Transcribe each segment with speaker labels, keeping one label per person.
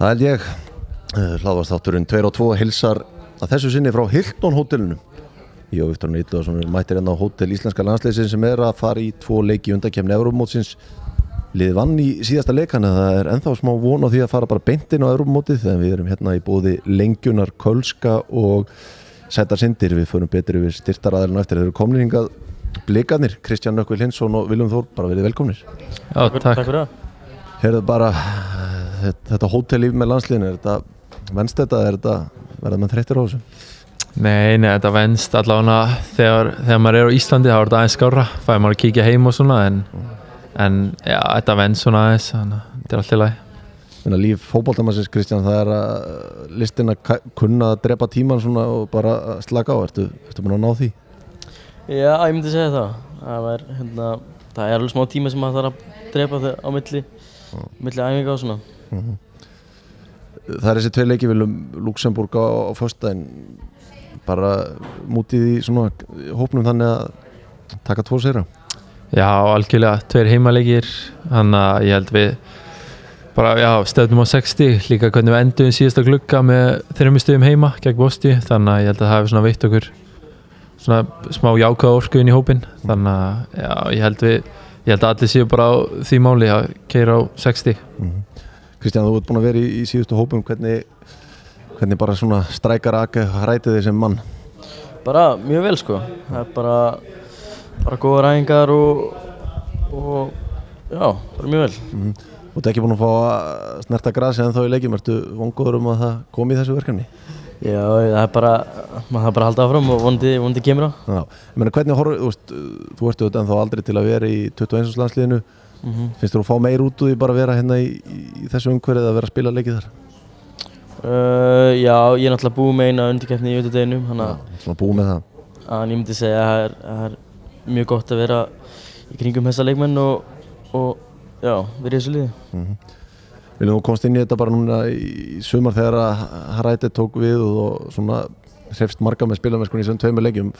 Speaker 1: Það held ég. Hláðvastátturinn 2 og 2 hilsar að þessu sinni frá Hilton hótelinu. Ég og Viktor Nýtlaðsson mættir enn á hótel Íslenska landsleysin sem er að fara í tvo leiki undakefni Európmótsins Lið vann í síðasta leikan en það er ennþá smá von á því að fara bara beintinn á Európmótið þegar við erum hérna í bóði Lengjunar, Kölska og Sætar Sindir. Við förum betur yfir styrtaraðalinn eftir. Þeir eru komnir hingað. Blikarnir Kristján Nökkvi Linsson og Viljum Þór bara verið velkomnir.
Speaker 2: Já, takk.
Speaker 3: Takk
Speaker 1: þetta, þetta hótellíf með landsliðinu er þetta venst þetta, er þetta verða með þreyttir á þessu?
Speaker 2: Nei, nei, þetta venst allavega þegar, þegar maður er á Íslandi þá er þetta aðeins skára, fæði maður að kíkja heim og svona en, en já, þetta venst svona aðeins, þannig að þetta er allt í lagi.
Speaker 1: Menna, líf fótballtamassins Kristján það er að listin að kunna að drepa tíman svona og bara að slaka á ertu, ertu búin að ná því?
Speaker 3: Já, ég myndi segja það. Það er, hérna, það er alveg smá tíma sem maður þarf að drepa þau á milli, milli æfinga og svona.
Speaker 1: Það er þessi tvei leiki viljum Luxemburg á, á föstudaginn bara mútið í svona hópnum þannig að taka tvo sér
Speaker 2: Já, algjörlega, tveir heimaleikir, þannig að ég held við bara, já, stöðnum á 60, líka hvernig við endum síðasta glugga með þreymur stöðum heima gegn Bosti, þannig að ég held að það hefur svona veitt okkur svona smá jákvæða orku inn í hópin, þannig að já, ég held við, ég held að allir séu bara á því máli að keira á 60.
Speaker 1: Kristján, þú ert búin að vera í, í síðustu hópum hvernig, hvernig bara svona strækar að ræti þig sem mann
Speaker 3: Bara mjög vel sko. Það er bara, bara góða ræðingar og, og já, bara mjög vel.
Speaker 1: mm. Þú ert ekki búin að fá að snerta grasi en þá í leikjum, ertu vongur um að það komi í þessu verkefni?
Speaker 3: Já, það er bara, maður þarf bara að halda áfram og vonandi, vonandi kemur á.
Speaker 1: Já, ég meina hvernig horfðu, þú veist, þú ert auðvitað ennþá aldrei til að vera í 21. landsliðinu
Speaker 3: Mm
Speaker 1: finnst þú að fá meir út úr því bara að vera hérna í, í, þessu umhverfið að vera að spila leikið þar?
Speaker 3: Uh, já, ég er náttúrulega búið með eina undirkeppni í auðvitaðinum, þannig að
Speaker 1: Svona búið með það
Speaker 3: að ég myndi segja að það er, það er mjög gott að vera í kringum þessa leikmenn og, og já, vera í þessu liði.
Speaker 1: mm Viljum þú komst inn í þetta bara núna í sumar þegar að Haræti tók við og svona hrefst marga með spilamennskunni í þessum tveimur leikjum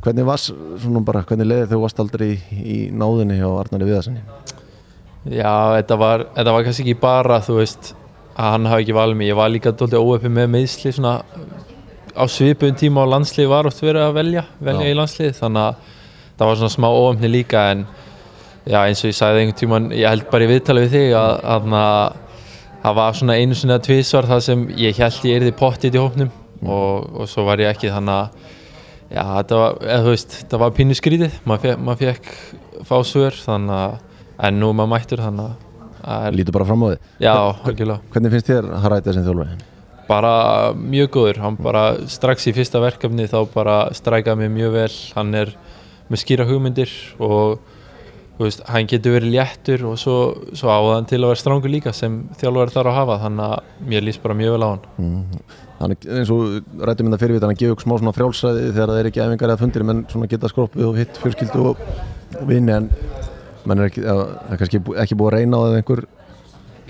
Speaker 1: Hvernig var bara, hvernig leiði þegar þú varst aldrei í, í náðinni hjá Arnari Viðarssoni?
Speaker 2: Já, þetta var, þetta var kannski ekki bara, veist, að hann hafi ekki valið mig. Ég var líka doldið óöppi með meðsli svona á svipun tíma á landslið var oft verið að velja, velja í landslið. Þannig að það var svona smá óöfni líka en já, eins og ég sagði einhvern tíman, ég held bara í viðtali við þig að, að, að það var svona einu svona tvísvar það sem ég held ég erði pottið í hópnum og, og svo var ég ekki þannig að já, þetta var, eða, þú veist, þetta var pínu skrítið, maður fekk, maður fekk fá svör þannig að en nú maður mættur þannig að
Speaker 1: Lítur bara fram á því
Speaker 2: já, algjörlega.
Speaker 1: Hvernig finnst þér Haræti sem þjálfari?
Speaker 2: bara mjög góður, hann bara strax í fyrsta verkefni þá bara strækaði mig mjög vel, hann er með skýra hugmyndir og veist, hann getur verið léttur og svo, svo áðan til að vera strángur líka sem þjálfari þarf að hafa, þannig að mér líst bara mjög vel á hann
Speaker 1: Mm. Hann er eins og rættum minna fyrirvita hann gefur smá svona frjálsræði þegar það er ekki æfingar eða fundir menn svona geta skroppið og hitt fjölskyldu og vinni en menn er ekki, er kannski ekki búið að reyna á það einhver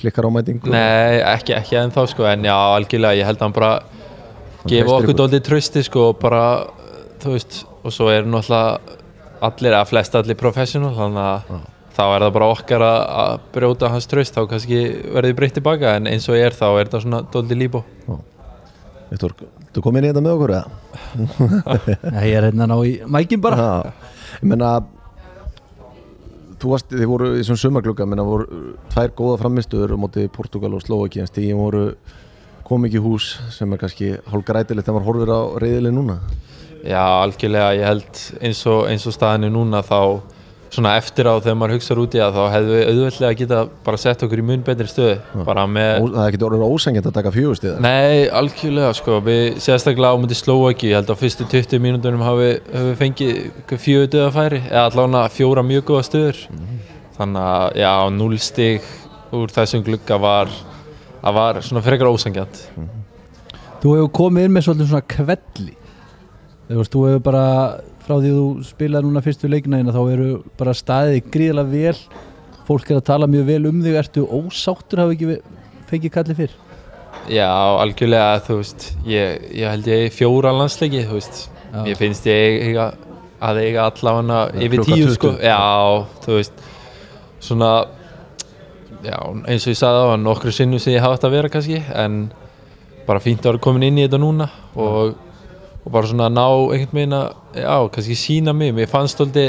Speaker 1: klikkar ámætingu
Speaker 2: Nei, ekki, ekki ennþá sko, en já, algjörlega, ég held að hann bara gefa okkur dólítið trösti sko, og bara, þú veist, og svo er náttúrulega allir, að flest allir professional, þannig að þá er það bara okkar að, að brjóta hans tröst, þá kannski verði breytt tilbaka, en eins og ég er þá er þetta svona dólítið líbó.
Speaker 1: Viktor, þú kom inn í þetta með okkur eða?
Speaker 4: Já, ég er hérna ná í mækin bara.
Speaker 1: Já, ég menna þú varst, þið voru í svona sumarklukka menna voru tvær góða framistuður móti Portugal og Slovaki en stíðin voru kom ekki hús sem er kannski hálf grætilegt þegar maður horfir á reyðileg núna
Speaker 2: Já, algjörlega, ég held eins og, eins og staðinu núna þá svona eftir á þegar maður hugsaður út í það þá hefðu við auðveldlega geta bara sett okkur í mun betri stöðu bara með
Speaker 1: Ó, það er ekki orðið ósengjant að taka fjögustíðar
Speaker 2: Nei, algjörlega sko, við sérstaklega á myndi Slovaki, ég held að fyrstu 20 mínúndunum hafi við fengið fjögur döðafæri, eða allavega fjóra mjög góða stöður. Þannig að já, núl stig úr þessum glugga var að var svona frekar ósangjant
Speaker 4: Þú hefur komið inn með svolítið svona kvelli veist, þú hefur bara frá því þú spilaði núna fyrstu leiknaðina þá eru bara staðið gríðilega vel. Fólk er að tala mjög vel um þig. Ertu ósáttur hafa ekki fengið kalli fyrr?
Speaker 2: Já, algjörlega, þú veist ég, ég held ég fjóra landsleiki, þú veist.
Speaker 4: Já.
Speaker 2: ég finnst ég eiga, að eiga
Speaker 1: Já,
Speaker 2: yfir tíu
Speaker 1: 20.
Speaker 2: sko, já, þú veist svona já, eins og ég sagði á hann nokkru sinnum sem ég hafa þetta að vera kannski en bara fínt að vera komin inn í þetta núna og, og bara svona ná einhvern veginn að, já, kannski sína mig mér fannst stolti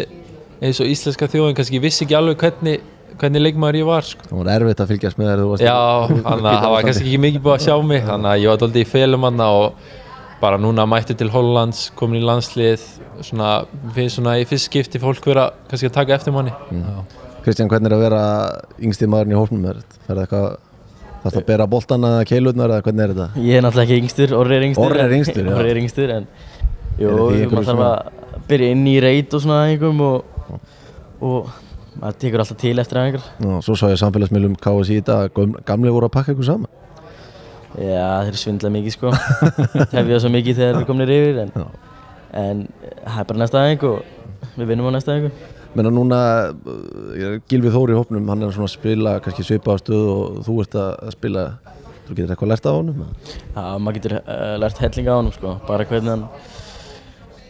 Speaker 2: eins og íslenska þjóðin kannski vissi ekki alveg hvernig hvernig leikmaður ég var sko.
Speaker 1: Það var erfitt að fylgjast með þér
Speaker 2: Já, þannig að það var kannski ekki mikið búið að sjá mig þannig að ég var doldið í felum hann og bara núna mætti til Hollands komin í landslið svona, finnst svona í fyrst skipti fólk vera kannski að taka eftir manni
Speaker 1: Kristján, hvernig er að vera yngsti maðurinn í hópnum? Er það eitthvað Það að bera boltana eða keilurnar eða hvernig er þetta?
Speaker 3: Ég er náttúrulega ekki yngstur, Orri er yngstur
Speaker 1: Orri er yngstur, já.
Speaker 3: Orri er yngstur en Jú, maður þarf að byrja inn í reit og svona einhverjum og, og maður tekur alltaf til eftir aðeingar
Speaker 1: Ná, svo sá ég samfélagsmiðlum KSI í dag að gamli voru að pakka ykkur saman
Speaker 3: Já, þeir svindla mikið sko Hefja svo mikið þegar þeir komnir yfir en,
Speaker 1: Já.
Speaker 3: en það er bara næsta aðeing og við vinnum á næsta aðeing
Speaker 1: Menna núna, uh, Gilvi Þóri í hópnum, hann er svona að spila kannski svipaða stöð og þú ert að spila, þú getur eitthvað lært af honum?
Speaker 3: Já, maður getur uh, lært hellinga á honum sko. Bara hvernig hann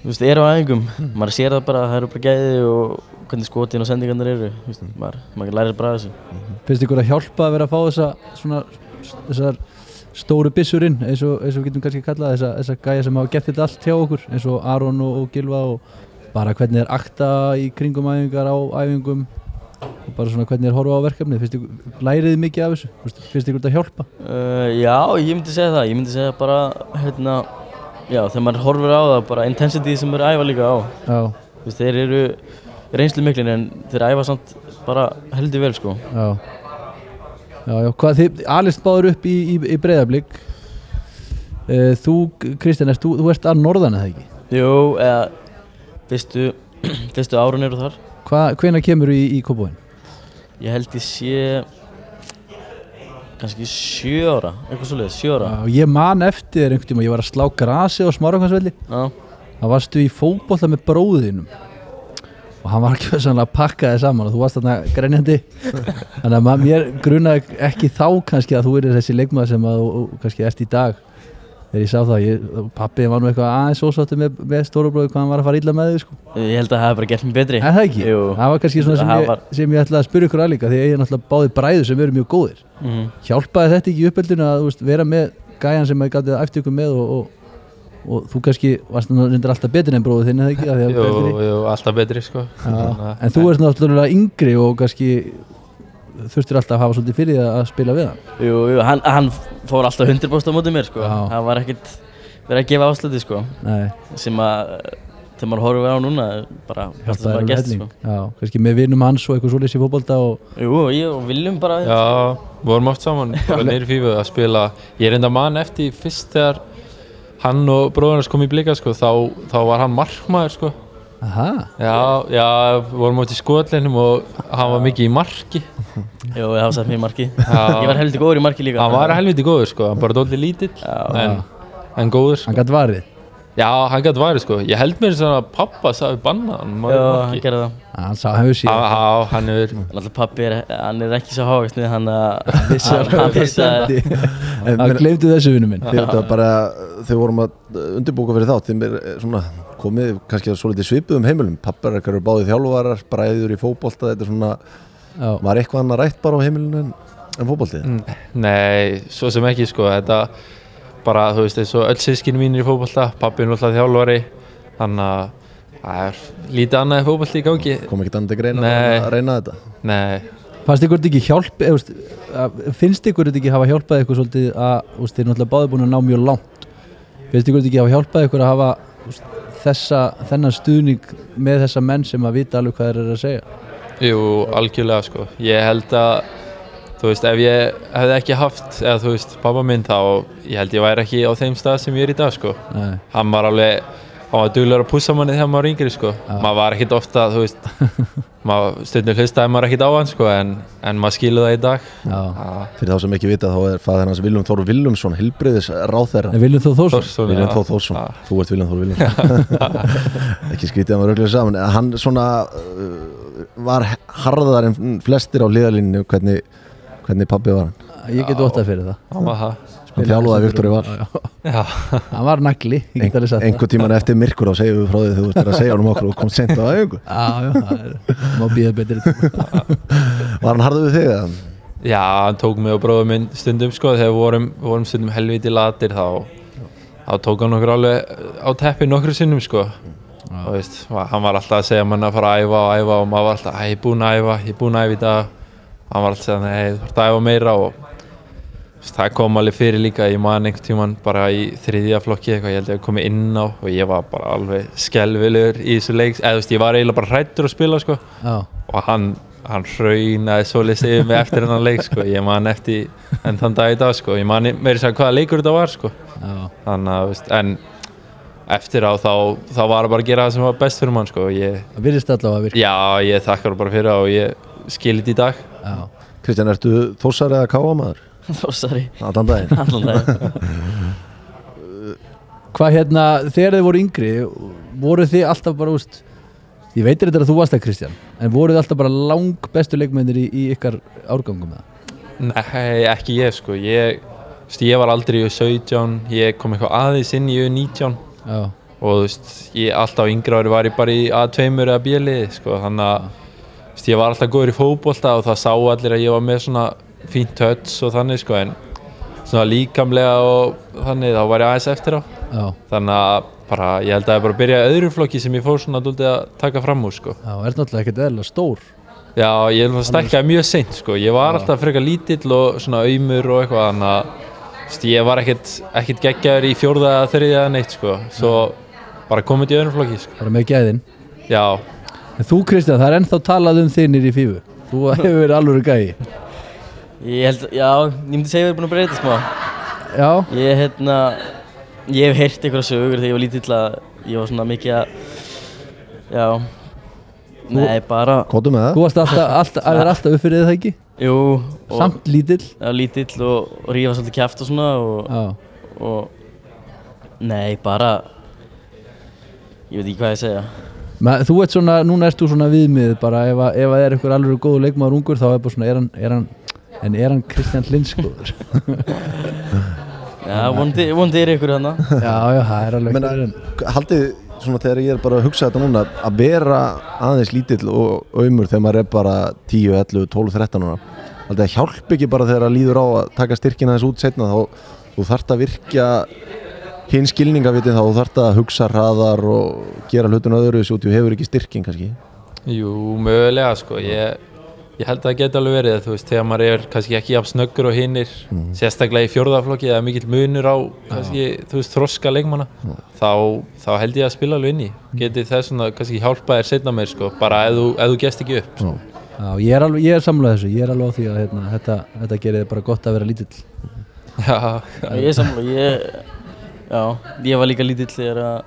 Speaker 3: þú veist, er á aðeingum maður sér það bara, það eru bara gæði og hvernig skotin og sendingarnir eru þú veist, maður, maður lærir bara af þessu.
Speaker 4: Finnst ykkur að hjálpa að vera að fá þessa svona, þessar stóru byssurinn eins og, eins og við getum kannski kallað þessa, þessa gæja sem hafa gert þetta allt hjá okkur eins og Aron og, og Gilva og bara hvernig er akta í kringum æfingar á æfingum? Og bara svona hvernig er horfa á verkefni finnst ykkur, lærið þið mikið af þessu? Finnst- ykkur þetta að hjálpa?
Speaker 3: Uh, já, ég myndi segja það, ég myndi segja bara, hérna, já, þegar maður horfir á það, bara intensity sem er æfa líka á. Þú veist, þeir eru reynslu miklin en þeir æfa samt bara heldur vel, sko.
Speaker 4: já. Já, já, hvað þið, Alist báður upp í, í, í breyðablík uh, þú, Kristján, ert, þú, þú ert að norðan eða ekki?
Speaker 3: Jú, eða, fyrstu, fyrstu árun eru þar.
Speaker 4: Hvenær kemur í, í Kópóin?
Speaker 3: Ég held ég sé, kannski sjö ára, eitthvað svolítið, sjö ára.
Speaker 4: Já, ég man eftir einhvern tíma, ég var að slá grasi á smárakvæmsvelli þá varstu í fótbolta með bróðinum og hann var ekki sannlega að pakka þið saman og þú varst þarna grenjandi þannig að mér grunaði ekki þá kannski að þú er þessi leikmaður sem að þú kannski ert í dag þegar ég sá það, ég, pappi var nú eitthvað aðeins ósáttu með, með stórubróði hvað hann var að fara illa með þig sko.
Speaker 3: ég held að það hef bara gert mér betri.
Speaker 4: Er það ekki?
Speaker 3: Jú.
Speaker 4: Það var kannski svona sem
Speaker 3: Það
Speaker 4: ég,
Speaker 3: var-
Speaker 4: sem ég ætlaði að spyrja ykkur að líka því að ég er náttúrulega báði bræður sem eru mjög góðir
Speaker 3: Mhm.
Speaker 4: hjálpaði þetta ekki í uppeldinu að veist, vera með gæjan sem að gatið eftir ykkur með og, og, og þú kannski varst reyndir alltaf betur en bróðu þinn eða ekki af því að
Speaker 2: Jú, jú, alltaf betri sko
Speaker 4: Já, en þú ert náttúrulega yngri og kannski þurftir alltaf að hafa svolítið fyrir því að spila við hann
Speaker 3: Jú, jú, hann, hann fór alltaf 100% á mótið mér, sko.
Speaker 4: Já.
Speaker 3: Það var ekkert verið að gefa ásluti, sko.
Speaker 4: Nei,
Speaker 3: sem að þegar maður horfir á núna bara maður
Speaker 4: þér
Speaker 3: gest
Speaker 4: helling
Speaker 3: sko.
Speaker 4: Já, kannski með vinum hans og eitthvað svolítið í fótbolta og
Speaker 3: Jú, ég og Viljum bara
Speaker 2: Já, vorum oft saman bara neyri fífu að spila Ég er enda mann eftir fyrst þegar hann og bróðarnas kom í blika sko, þá, þá var hann markmaður sko.
Speaker 4: Aha,
Speaker 2: Já, já, vorum átt í skotlinum og hann var mikið í marki.
Speaker 3: Jú, það var sett mér í marki.
Speaker 2: Já.
Speaker 3: Ég var heldur góður í marki líka.
Speaker 2: Hann var helviti góður sko, hann bara dóldi lítill en, en góður sko.
Speaker 4: hann gætt varið.
Speaker 2: Já, hann gæti værið sko. Ég held mér svona að pappa sagði banna hann
Speaker 3: Já, hann gerði það.
Speaker 4: Já, Hann sá, hefur síðan
Speaker 2: Já, hann er
Speaker 3: Alltaf pappi, er, hann er ekki svo hann að hann hann að
Speaker 1: En
Speaker 4: Það
Speaker 1: meina-
Speaker 4: glemdu þessu vinnu minn.
Speaker 1: Þið þetta bara, þegar vorum að undirbúka fyrir þátt, komið kannski að svolítið svipuðum heimilum. Pappar ekkert eru báðið þjálfarar, bræður í fótbolta þetta er svona,
Speaker 4: Já,
Speaker 1: var eitthvað annað rætt bara á heimilinu en, en fótboltið?
Speaker 2: Nei, svo sem ekki sko Þetta bara, þú veist, eins og öll sískinu mínir í fótbolta Pappi er náttúrulega þjálfari Þannig að það er lítið annað í fótbolti í gangi.
Speaker 1: Kom ekkert annað til greina
Speaker 2: Nei.
Speaker 1: að reyna þetta?
Speaker 2: Nei,
Speaker 4: fannst ykkur þetta ekki hjálp eða, finnst ykkur þetta ekki hafa hjálpað ykkur svolítið að, þú veist, þið er náttúrulega báði búin að ná mjög langt? Finnst ykkur þetta ekki hafa hjálpað ykkur að hafa þú veist, þessa, þennan stuðning með þessa menn sem að vita alveg hvað þeir eru að segja?
Speaker 2: Jú, algjörlega sko. Ég held að, þú veist, ef ég hefði ekki haft Eða þú veist, pappa minn þá Ég held ég væri ekki á þeim stað sem ég er í dag sko.
Speaker 4: Nei,
Speaker 2: Hann var alveg Hann var duglegur að pússa manni þegar maður var yngri sko. Maður var ekkit ofta, þú veist maður, Stundum hlustaði maður ekkit á hann sko En, en maður skilu það í dag.
Speaker 4: Já.
Speaker 2: Já,
Speaker 1: fyrir þá sem ekki vita þá er fæðir hans Viljum Þór Viljumsson, hilbriðis ráþæra
Speaker 4: viljum þú Þórsson?
Speaker 1: Viljum. Þór Þórsson, þú ert Viljum Þór Viljumsson ekki skrítið að maður röglega saman. En hann svona uh, var harðar en flestir á liðalínu hvernig, hvernig pabbi var hann?
Speaker 4: Ég get óttað fyrir það
Speaker 2: Hann
Speaker 1: þjálfaði Viktor í var
Speaker 4: Já, já.
Speaker 2: Já,
Speaker 4: Hann var nagli, það.
Speaker 1: einhver tíman eftir myrkur þá segjum við frá því þú ert að segja hann um okkur og kom sent á
Speaker 4: er, má býða betri
Speaker 1: var hann harður við þig eða?
Speaker 2: Já, hann tók mig og bróður minn stundum sko þegar við vorum, vorum stundum helviti latir þá, þá tók hann okkur alveg á teppi nokkru sinnum sko. Og veist, hann var alltaf að segja mann að fara að æfa og æfa og maður var alltaf, ég er búinn að æfa, ég er búinn að æfa í dag. Hann var alltaf að segja, nei, þú ert að æfa meira og veist, það kom alveg fyrir líka ég man einhvern tíman bara í þriðja flokki eitthvað, ég held ég að komi inn á og ég var bara alveg skelvilegur í þessu leik eða þú veist, ég var eiginlega bara hrættur að spila sko
Speaker 4: Já,
Speaker 2: og hann, hann hraunaði svolítið yfir mig eftir hennan leik sko. ég man eftir enn þann dag í dag sko. ég man meiri að hvaða leikur þetta var sko.
Speaker 4: já,
Speaker 2: þannig að, veist, en eftir á þá, þá var það bara að gera það sem var best fyrir mann sko. ég,
Speaker 4: það virðist allavega að virka
Speaker 2: já, ég þakkar bara fyrir það og ég skilit í dag
Speaker 4: Já,
Speaker 1: Kristján, ertu þósar eða káamaður?
Speaker 3: Þósari
Speaker 1: Allan daginn.
Speaker 3: Allan dag
Speaker 4: Hvað hérna, þegar þið voru yngri voru þið alltaf bara, úst ég veitir þetta að þú varst það Kristján en voru þið alltaf bara lang bestu leikmennir í, í ykkar árgangum með
Speaker 2: Nei, ekki ég sko. Ég, veist, ég var aldrei í 17 ég kom eitthvað aðeins inn í 19
Speaker 4: Já,
Speaker 2: og þú veist, ég alltaf yngra ári var ég bara í A2 eða B-liði sko, þannig að veist, ég var alltaf góður í fótbolta og það sá allir að ég var með svona fínt touch og þannig sko, en svona líkamlega og þannig þá var ég aðeins eftir á.
Speaker 4: Já,
Speaker 2: þannig að bara, ég held að ég bara byrjaði í öðrum flokki sem ég fór svona að taka fram úr sko.
Speaker 4: já, er náttúrulega ekkert eðla stór.
Speaker 2: Já, ég stækkaði mjög seint sko, ég var alltaf frekar lítill og svona aumur og eitthvað þannig að ég var ekkert, ekkert geggjaður í fjórða eða þriðja eða neitt sko, svo bara komið í öðrum flokki sko.
Speaker 4: bara með gæðin.
Speaker 2: Já,
Speaker 4: En þú Kristján, það er ennþá talað um þinnir í fífu. Þú hefur verið alveg gæi
Speaker 3: Ég held, já, ég myndi segja að við erum búin að breyta smá.
Speaker 4: Já,
Speaker 3: Ég, hérna, ég hef heyrt einhverja sögur þegar ég var lítill að ég var svona mikið að, já, nei, bara,
Speaker 1: Kóttu með
Speaker 4: þú
Speaker 1: það?
Speaker 4: varst alltaf, alltaf, að vera alltaf uppfyrir það ekki?
Speaker 3: Jú, og,
Speaker 4: Samt lítill?
Speaker 3: Já, lítill og, og rífa svolítið kæft og svona og,
Speaker 4: Já,
Speaker 3: og, nei, bara, ég veit ekki hvað ég að segja.
Speaker 4: Men, þú ert svona, núna ert þú svona viðmið bara. Ef, að, ef að er einhver alveg góðu leikmaður ungur þá er bara svona, er hann, er hann en er hann Kristján Lins góður?
Speaker 3: Já, vonandi, vonandi er ykkur hana.
Speaker 4: já, já, það er alveg
Speaker 1: Menna,
Speaker 4: einhver
Speaker 1: haldið svona þegar ég er bara að hugsa þetta núna að vera aðeins lítill og aumur þegar maður er bara 10, 11, 12, 13 ára haldið að hjálp ekki bara þegar að líður á að taka styrkina þess út setna þá þú þarft að virkja hinn skilningavitin þá þú þarft að hugsa hraðar og gera hlutun öðru þessu út og hefur ekki styrkin kannski
Speaker 2: Jú, mögulega sko ég, ég held að það geti alveg verið þú veist, þegar maður er kannski ekki jafn snöggur og hinnir sérstaklega í fjórðaflokki eða mikill munur á kannski, þú veist, þroska leikmanna. Þá, þá held ég að spila alveg inn í. Geti þess svona kannski hjálpa þér setna meir sko, bara ef þú, ef þú gest ekki upp sko.
Speaker 4: Já, ég er alveg, ég er samlega þessu, ég er alveg á því að hérna, þetta, þetta gerir bara gott að vera lítill.
Speaker 2: Já,
Speaker 3: Ég er sammála, ég, já, ég var líka lítill þegar að,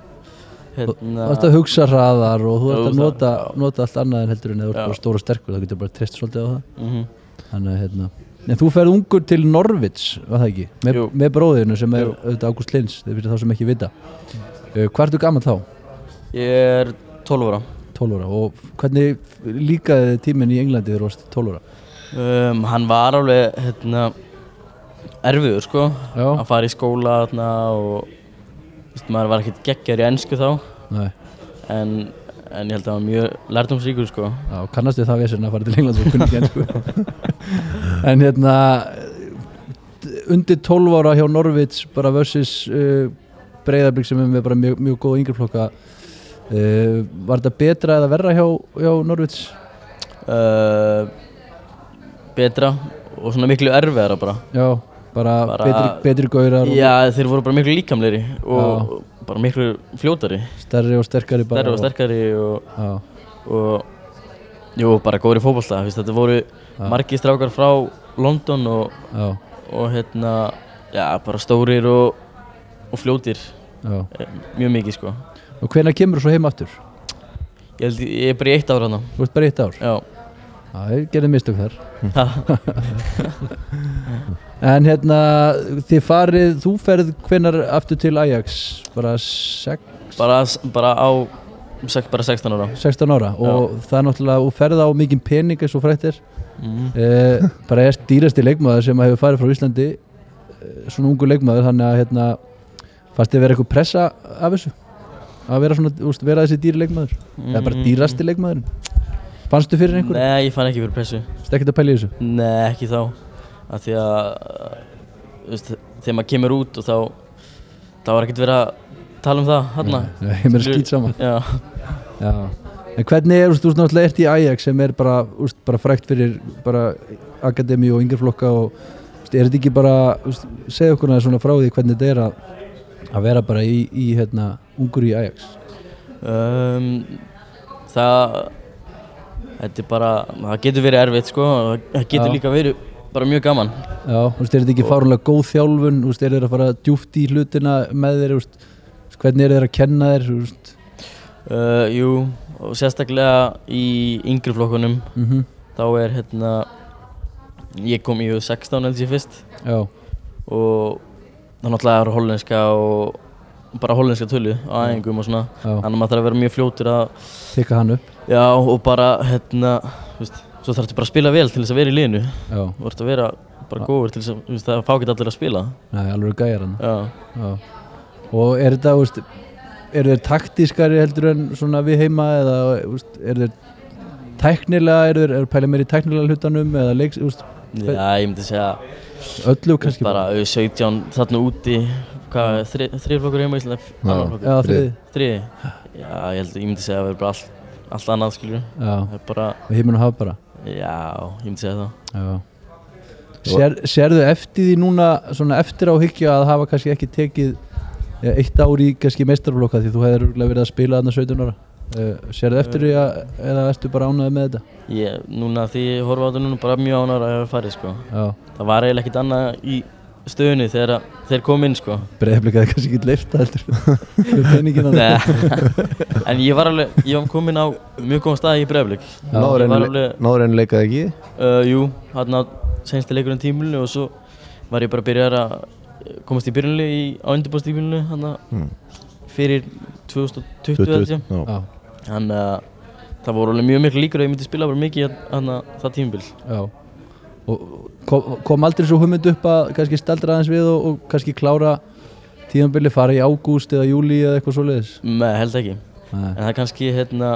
Speaker 3: hérna,
Speaker 4: ert að hugsa hraðar og þú ert að
Speaker 3: það-
Speaker 4: nota, nota allt annað en heldur en eða þú ert
Speaker 3: Já.
Speaker 4: bara stóra og sterkur, þá getur bara treyst svolítið á það
Speaker 3: mhm.
Speaker 4: Þannig að hérna En þú ferð ungur til Norvits, var það ekki? Me, með bróðinu sem er
Speaker 3: Jú.
Speaker 4: auðvitað Ágúst Lins, þeir fyrir þá sem ekki vita uh, Hvað ertu gammal þá?
Speaker 3: ég er 12 ára.
Speaker 4: 12 ára og hvernig líkaði tíminn í Englandi þegar þú varst 12 ára?
Speaker 3: Um, hann var alveg, hérna, erfiður, sko,
Speaker 4: Já,
Speaker 3: að fara í skóla, hérna, og, veist, maður var ekkert geggjar í ennsku þá,
Speaker 4: Nei,
Speaker 3: en, en ég held að hann var mjög lærdomsríkur, sko.
Speaker 4: já, kannastu það vesen að fara til England og kunni ekki ennsku En hérna undir 12 ára hjá Norvits bara versus uh, Breiðarbygg sem er með bara mjög, mjög góða yngreflokka uh, Var þetta betra eða verra hjá, hjá Norvits?
Speaker 3: Uh, betra og svona miklu erfiðara bara.
Speaker 4: Já, bara,
Speaker 3: Bara-
Speaker 4: betri, betri gaurar og
Speaker 3: Já, þeir voru bara miklu líkamleiri og bara miklu fljótari,
Speaker 4: stærri og sterkari bara
Speaker 3: stærri og sterkari og,
Speaker 4: Já,
Speaker 3: og jú, bara þú veist, þetta voru margir strákar frá London og,
Speaker 4: já,
Speaker 3: og hérna, já, bara stórir og, og fljótir,
Speaker 4: já
Speaker 3: eh, mjög mikið sko.
Speaker 4: Og hvenær kemur þú svo heim aftur?
Speaker 3: Ég, held, ég er bara í eitt ára hana,
Speaker 4: Þú ert bara í eitt ár?
Speaker 3: já.
Speaker 4: Já, ég gerði mistök þar. En hérna, þið farið, þú ferð hvenar aftur til Ajax? Bara sex,
Speaker 3: bara, bara á, bara 16 ára.
Speaker 4: 16 ára og það er náttúrulega, þú ferð á mikinn pening eins og frættir
Speaker 3: Mm.
Speaker 4: eh, bara er dýrasti leikmaður sem hefur farið frá Íslandi eh, svona ungu leikmaður þannig að hérna, fannst þið vera eitthvað pressa af þessu? Að vera, svona, úst, vera þessi dýri leikmaður? Eða bara dýrasti leikmaðurinn fannstu fyrir einhverju?
Speaker 3: Nei, ég fann ekki fyrir pressu.
Speaker 4: Stekkit að pæla í þessu?
Speaker 3: Nei, ekki þá. af því að þú veist, þegar maður kemur út og þá þá er ekkert verið að tala um það hann
Speaker 4: Nei, ég meira skýt saman
Speaker 3: Já,
Speaker 4: Já. En hvernig er, þú veist, þú veist, náttúrulega ert í Ajax sem er bara, þú veist, bara frækt fyrir bara akademi og yngreflokka og þú veist, er þetta ekki bara, þú veist, segja okkur svona frá því hvernig þetta er að, að vera bara í, í hérna, ungur í Ajax
Speaker 3: um, það þetta er bara, það getur verið erfitt sko, og það getur
Speaker 4: Já.
Speaker 3: líka verið bara mjög gaman.
Speaker 4: Já, þú veist, er þetta ekki fárunlega góð þjálfun, þú veist, er þetta að fara djúft í hlutina með þér, þú veist, hvernig er þeir að kenna þér, þú veist,
Speaker 3: uh, Jú, og sérstaklega í yngri flokkunum.
Speaker 4: Mhm,
Speaker 3: þá er hérna ég kom í 16 held ég fyrst.
Speaker 4: Já,
Speaker 3: og það náttúrulega er hollenska og bara hollenska tölu á æfingum og svona. Þannig að maður þarf að vera mjög fljótur að
Speaker 4: tekka hann upp,
Speaker 3: já og bara hérna þú veist, svo þarf þetta bara að spila vel til þess að vera í liðinu.
Speaker 4: Já,
Speaker 3: þú ert að vera bara góður til þess að þú veist, það fá ekki allir að spila.
Speaker 4: Næ, alveg gæjar hann,
Speaker 3: já,
Speaker 4: já, og er þetta, þú veist, eru þeir taktískari heldur en svona við heima eða, þú veist, eru þeir tæknilega, eru þeir, eru pæla meir í tæknilega hlutanum eða leiks, þú veist,
Speaker 3: já ég myndi segja
Speaker 4: öllu kannski
Speaker 3: bara au 17 þarna úti hvað, þri, þriðflokkur heima í Íslandi
Speaker 1: Já.
Speaker 3: flokkur,
Speaker 4: þriði,
Speaker 3: þriði já, ég myndi segja að það er bara allt, allt annað skilju bara,
Speaker 4: og heiminn og hafa bara.
Speaker 3: Já, ég myndi segja það.
Speaker 4: Sér, Sérðu eftir því núna svona eftir á hyggja að hafa kannski ekki tekið ja, eitt ár í kannski meistarflokka því þú hefur verið að spila þarna 17 ára? Uh, Sérðu eftir því að eða ertu bara ánæðið með þetta?
Speaker 3: Ég, núna því ég horfa á þetta núna bara mjög ánægður að hafa farið sko.
Speaker 4: Já,
Speaker 3: Það var eiginlega ekkert annað í stöðunni þegar að- þeir kom inn sko.
Speaker 4: breyðblikaði kannski ekki leifta heldur með peningina
Speaker 3: en ég var alveg, ég var komin á mjög góðan stað í bregðblik.
Speaker 1: Náður enn leikaði ekki
Speaker 3: uh, jú, hann á sensti leikurinn tímulinu og svo var ég bara að byrja að komast í byrjunli í, á undirbúrstímulinu hann
Speaker 1: Mm.
Speaker 3: fyrir 2020 held ég.
Speaker 1: Já.
Speaker 4: Já,
Speaker 3: Þannig að það voru alveg mjög miklu líkur að ég myndi spila bara mikið hann það tímubil.
Speaker 4: já Og kom, kom aldrei svo hugmynd upp að kannski staldra aðeins við og, og kannski klára tíðanbili fara í ágúst eða júli eða eitthvað svoleiðis
Speaker 3: Nei, held ekki.
Speaker 4: Nei,
Speaker 3: En það kannski, hérna,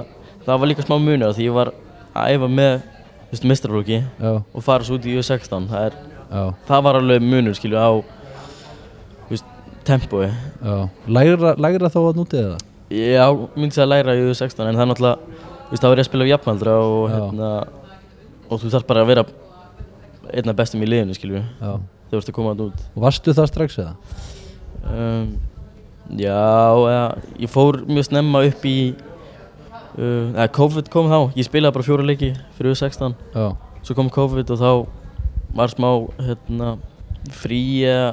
Speaker 3: það var líka smá munur því ég var að æfa með, þú veist, mestrarflokki
Speaker 4: já,
Speaker 3: og fara svo út í U16. Það, er, það var alveg munur, skilju, á, þú veist, tempói.
Speaker 4: Lægra, lægra þá að nútið eða?
Speaker 3: Já, myndi að læra í U16, en það er náttúrulega, þú veist, þá er ég að spila við jafnaldra og, hérna, og þú þarf bara að vera einna bestum í liðinu, skilju, þegar þú ert að koma þarna út.
Speaker 4: Varstu það strax eða?
Speaker 3: Um, já, eða, ég fór mjög snemma upp í, uh, eða COVID kom þá, ég spilaði bara fjóra leiki fyrir U16.
Speaker 4: Já,
Speaker 3: Svo kom COVID og þá var smá hérna, frí eða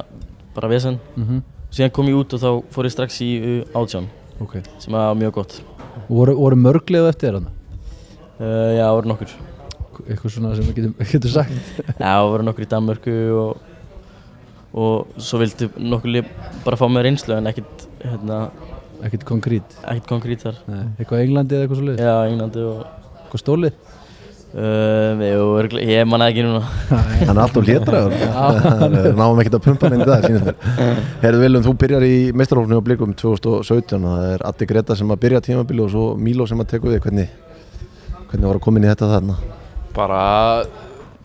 Speaker 3: bara vesen.
Speaker 4: mhm,
Speaker 3: Síðan kom ég út og þá fór ég strax í átján
Speaker 4: ok
Speaker 3: sem var mjög gott.
Speaker 4: Og voru, voru mörglega eftir þarna?
Speaker 3: Uh, já, voru nokkur.
Speaker 4: Eitthvað svona sem við getum, getum sagt.
Speaker 3: Já, það voru nokkur í Danmörku og, og svo vildi nokkur bara fá með reynslu en ekkert, hérna,
Speaker 4: Ekkert konkrít
Speaker 3: ekkert konkrít þar.
Speaker 4: Nei. Eitthvað Englandi eða eitthvað svo
Speaker 3: Já, Englandi og...
Speaker 4: Eitthvað stólið?
Speaker 3: Uh, jú, örugglega- ég manna ekki núna.
Speaker 1: Hann er alltaf hlétraður Náum ekkert að pumpa hann inn í dag Herðu Viljum, þú byrjar í meistarhófni á Blikum 2017 og það er Addi Greta sem að byrja tímabili og svo Mílo sem að teku við. Hvernig, hvernig var að koma inn í þetta þarna
Speaker 2: bara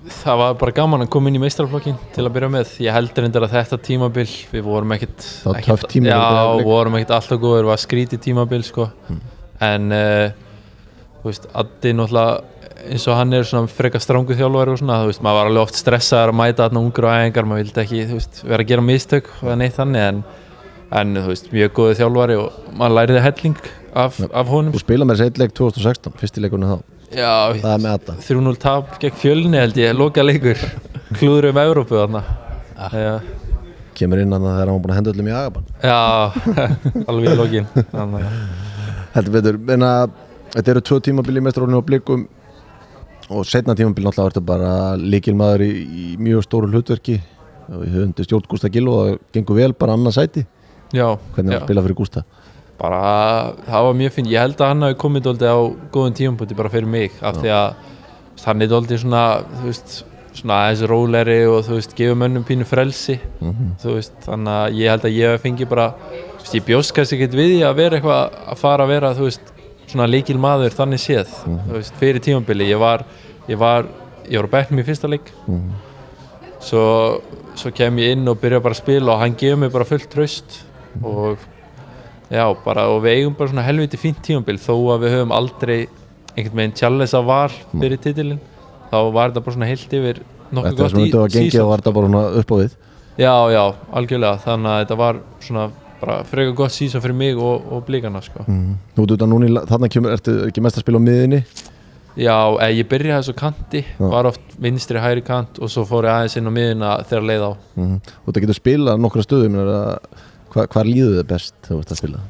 Speaker 2: það var bara gaman að koma inn í meistrarflokkin til að byrja með ég heldur endur að þetta tímabil við vorum ekkert
Speaker 1: Breiðablik.
Speaker 2: vorum ekkert alltaf góður, var skrítið tímabil sko. en uh, veist, Addi náttúrulega eins og hann er svona frekar strángu þjálfari og svona, þú veist, maður var alveg oft stressaður að mæta þarna ungur og æfingar, maður vildi ekki, veist, vera að gera mistök og neitt þannig, en, en þú veist, mjög góðu þjálfari og maður læriði helling af, af honum.
Speaker 1: Þú spila með þessi eitt leik 2016, fyrsti leikunni þá
Speaker 2: Já,
Speaker 1: Það er með Adda
Speaker 2: 3-0 tap gegn fjölni held ég, loka leikur. Klúður um Evrópu þarna. Já,
Speaker 1: Kemur inn hann þegar hann var búin að henda öllum í agabann.
Speaker 2: Já alveg í lokin. Að-
Speaker 1: Heldur betur, en að þetta eru tvö tímabili meistarhófni á Blikum og setna tímabili náttúrulega ertu bara líkilmaður í, í mjög stóru hlutverki. Og í höfundi stjórn Gústa Gil og það gengur vel bara annað sæti.
Speaker 2: Já,
Speaker 1: hvernig var
Speaker 2: já.
Speaker 1: að spila fyrir Gústa
Speaker 2: bara það var mjög finn ég held að hann hafi komið dóldi á góðum tímapunkti bara fyrir mig af því að hann er dóldi svona þú veist, svona aðeins róleri og þú veist, gefur mönnum pínu frelsi. Þú veist, þannig að ég held að ég hef fengið bara, þú veist, ég bjóst kannski ekkert við því að vera eitthvað að fara að vera þú veist, svona líkil maður þannig séð þú veist, fyrir tímabili, ég var ég var, ég var á bekknum í fyrsta leik. Svo, svo kem ég inn og byrja bara að spila og hann gefur mig bara fullt tröst og já, bara, og við eigum bara svona helviti fínt tímabil þó að við höfum aldrei einhvern veginn challenge að var fyrir titilinn þá var þetta bara svona heilt yfir nokkuð gott
Speaker 1: sem
Speaker 2: í
Speaker 1: þetta var gengið
Speaker 2: season.
Speaker 1: og var þetta bara svona upp á við
Speaker 2: Já, já, algjörlega þannig að þetta var svona bara frekar gott sísón fyrir mig og, og blíkana sko.
Speaker 1: mm. Nú ert þetta núna þarna kemur, ertu ekki mest að spila á miðinni
Speaker 2: Já, eh, ég byrjaði þessu kanti
Speaker 1: Já.
Speaker 2: var oft vinstri hægri kant og svo fór ég aðeins inn á miðuna þegar leið á
Speaker 1: mm. Þú ert að geta spila nokkra stöðum hva líður þið best þegar þú ert að spila?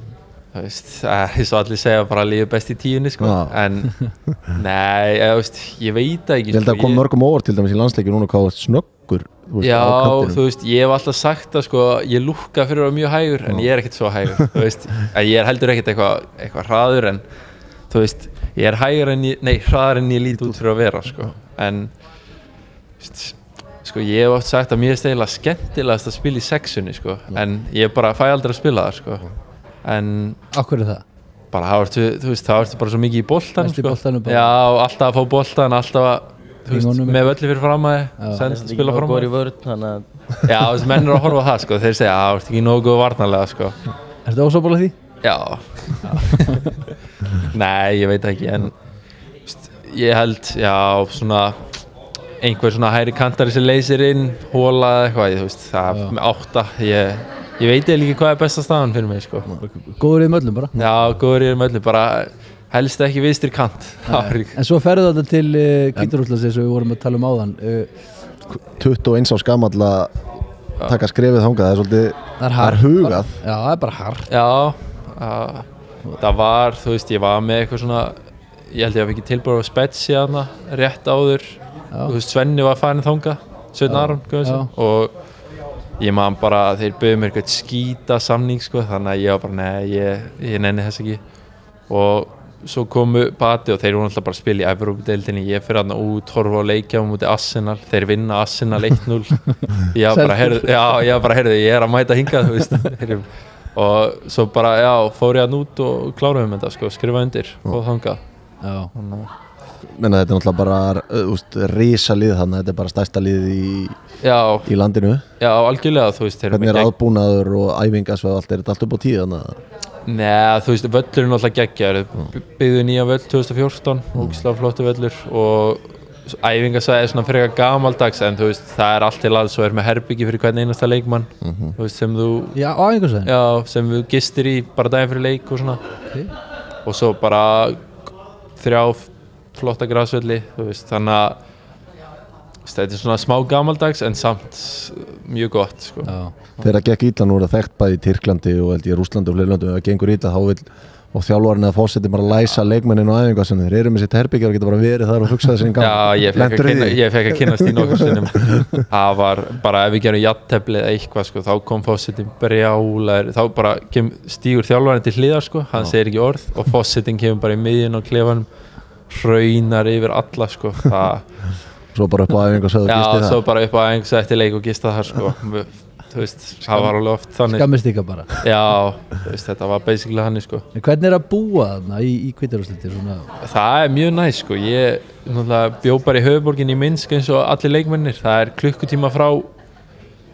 Speaker 2: Það veist, eins og allir segja bara lífið best í tíunni sko.
Speaker 1: Já.
Speaker 2: en nei, ég, veist, ég veit það ekki
Speaker 1: Ég held að
Speaker 2: sko,
Speaker 1: kom mörgum óvart til dæmis í landsleiki núna hvað þú snöggur þú veist,
Speaker 2: Já,
Speaker 1: á kantinum.
Speaker 2: þú veist, ég hef alltaf sagt að sko, ég lúkka fyrir að vera mjög hægur en ég er ekkert svo hægur, þú veist. En ég er heldur ekkert eitthvað eitthva hraður en þú veist, ég er hægur en ég, nei, hraður en ég lít út fyrir að vera sko, en þú veist, sko, ég hef oft sagt að mér er stegilega skemmtilegast að spila í sexunni, sko, en ég bara fæ aldrei að spila það, sko en
Speaker 4: Akkur er það?
Speaker 2: bara þá ertu, þú veist, þá ertu bara svo mikið í
Speaker 4: í
Speaker 2: sko. Já, alltaf að fá boltan, alltaf að þú veist, með völli fyrir fram að þið,
Speaker 3: Það
Speaker 2: spila fram að
Speaker 3: að
Speaker 2: Já, þú veist, menn eru að horfa það, sko, þeir segja, að þú ert ekki nógu góð varnarlega, sko.
Speaker 4: Er þetta ósábála því?
Speaker 2: Já. Nei, ég veit ekki, en ég held, já, svona, einhver svona hæri kantari sem leysir inn, hóla eða eitthvað, þú veist, það með átta, ég, ég veit eða ekki hvað er besta staðan fyrir mig, sko.
Speaker 4: Góður í möllum bara
Speaker 2: Já, góður ég er með öllu, bara helst ekki vinstri kant. Ekki-
Speaker 4: En svo ferðu þetta til uh, Kvítarúslas eins og við vorum að tala um áðan uh,
Speaker 1: 21 á skamall að taka skrefið þangað það er svolítið
Speaker 4: Það er
Speaker 1: það er hugað
Speaker 4: Já, það er bara hart
Speaker 2: Já, uh, það var, þú veist, ég var með eitthvað svona, ég held ég að við ekki tilbúið á spetsi aðna, rétt áður. Þú veist, Svenni var farin þanga, Sveinn
Speaker 4: Já,
Speaker 2: Aron, og ég man bara, þeir bauði mér eitthvað skýta samning, sko, þannig að ég var bara, nei, ég, ég nenni þess ekki, og svo komu Bati og þeir voru alltaf bara að spila í Evrópadeildinni, ég fyrir aðna út, horfa á leikja á múti Arsenal, þeir vinna Arsenal 1-0 ég var bara, heyrðu, já, ég er að mæta hingað, þú veist. Heyrðu. og svo bara, já, fór ég að nút og kláraðum þetta, sko, skrifa undir og þangað.
Speaker 4: Já,
Speaker 1: menna þetta er náttúrulega bara úst, risa lið þannig að þetta er bara stærsta lið í,
Speaker 2: Já,
Speaker 1: í landinu.
Speaker 2: Já, algjörlega, þú veist
Speaker 1: hvernig er aðbúnaður og æfingas og allt er þetta allt upp á að
Speaker 2: Nei, þú veist, völlurinn alltaf geggjaður. Byggðu nýja völl 2014 og slá flottu völlur og æfingasæði er svona frekar gamaldags en þú veist, það er allt til alls og er með herbyggi fyrir hvern einasta leikmann. Þú veist, sem þú
Speaker 4: já á einhversveginn
Speaker 2: já, sem þú gistir í bara daginn fyrir leik og svona.
Speaker 4: Okay.
Speaker 2: og svo bara þrjá flotta græsvelli þú veist, þannig að þetta er svona smá gamaldags en samt mjög gott sko.
Speaker 4: Já,
Speaker 1: þegar það gekk illa nú er það þekkt bæði í Tyrklandi og held ég Rúslandi og fleiri löndum ef það gengur illa þá vil og þjálfarinn eða fósetti bara að læsa leikmennin og æfinga sem þeir eru með sitt herbyggjar og geta bara verið þar og hugsaði sér í gang.
Speaker 2: Já, ég fekk,
Speaker 1: í
Speaker 2: kynna, ég fekk að kynast í nokkur sinnum. Það var bara ef við gerum jattefli eða eitthvað sko, þá kom fósittin brjálar þá bara kem, stígur þjálfarinn til hliðar sko, hann segir ekki orð og fósittin kemur bara í miðjun og klefanum hraunar yfir alla sko. Það,
Speaker 1: svo bara upp á æfinga og sögðu
Speaker 2: Já,
Speaker 1: gisti
Speaker 2: svo
Speaker 1: það.
Speaker 2: bara upp á einhvers eftir leik og gista þar sko. Þú veist, það var alveg oft þannig.
Speaker 4: skammist ykkar bara.
Speaker 2: Já, veist, þetta var basically hann sko.
Speaker 4: En hvernig er að búa þarna í, í svona
Speaker 2: Það er mjög næst sko, ég náttúrulega bjó bara í höfuborgin í Minsk eins og allir leikmennir, það er klukkutíma frá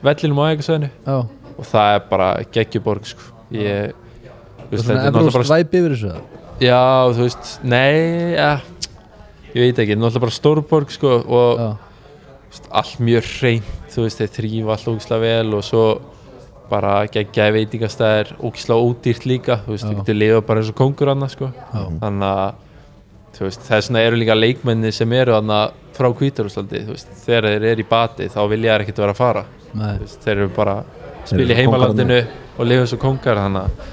Speaker 2: vellinum á ægisöðinu
Speaker 4: Já,
Speaker 2: og það er bara geggjuborg sko, ég
Speaker 4: og
Speaker 2: veist,
Speaker 4: svona
Speaker 2: er
Speaker 4: evróst
Speaker 2: bara,
Speaker 4: væp yfir þessu eða?
Speaker 2: Já þú veist, nei, ja, ég veit ekki, náttúrulega bara stórborg sko og veist, allt mjög hreint, þú veist, þeir þrýfa allt ógislega vel og svo bara geggjaði veitingastæðir, ógislega ódýrt líka, þú veist,
Speaker 4: Já.
Speaker 2: þú getur lifa bara eins og kongur annað sko.
Speaker 4: Já,
Speaker 2: þannig að þú veist, þess vegna eru líka leikmenni sem eru þarna frá Hvítarúslandi þú veist, þegar þeir eru í bati þá vilja þeir ekkert vera að fara.
Speaker 4: Nei,
Speaker 2: Þú veist, þeir eru bara að spila í heimalandinu og lifa svo kongar þannig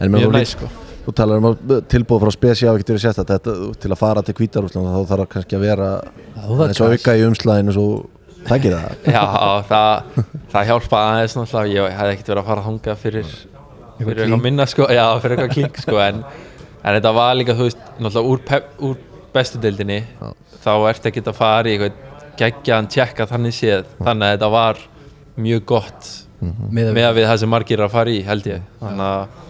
Speaker 2: að mjög næst sko
Speaker 1: Þú talar um að tilbúð frá spesi hafa ekkert verið sérstætt þetta, til að fara til Hvítarúsland þá þarf það kannski að vera
Speaker 4: Já, er
Speaker 1: eins og auka í umslæðinu svo takir það.
Speaker 2: Já, það, það hjálpa aðeins náttúrulega, ég hefði ekkert verið að fara að hanga fyrir, fyrir eitthvað minna sko, já, fyrir eitthvað klink sko en, en þetta var líka, þú veist, náttúrulega úr, pep, úr bestu deildinni þá ert ekki að fara í eitthvað geggjaðan tjekka þannig séð, þannig að þetta var mjög gott
Speaker 4: með
Speaker 2: með að við það sem margir eru að fara í held ég. Þannig að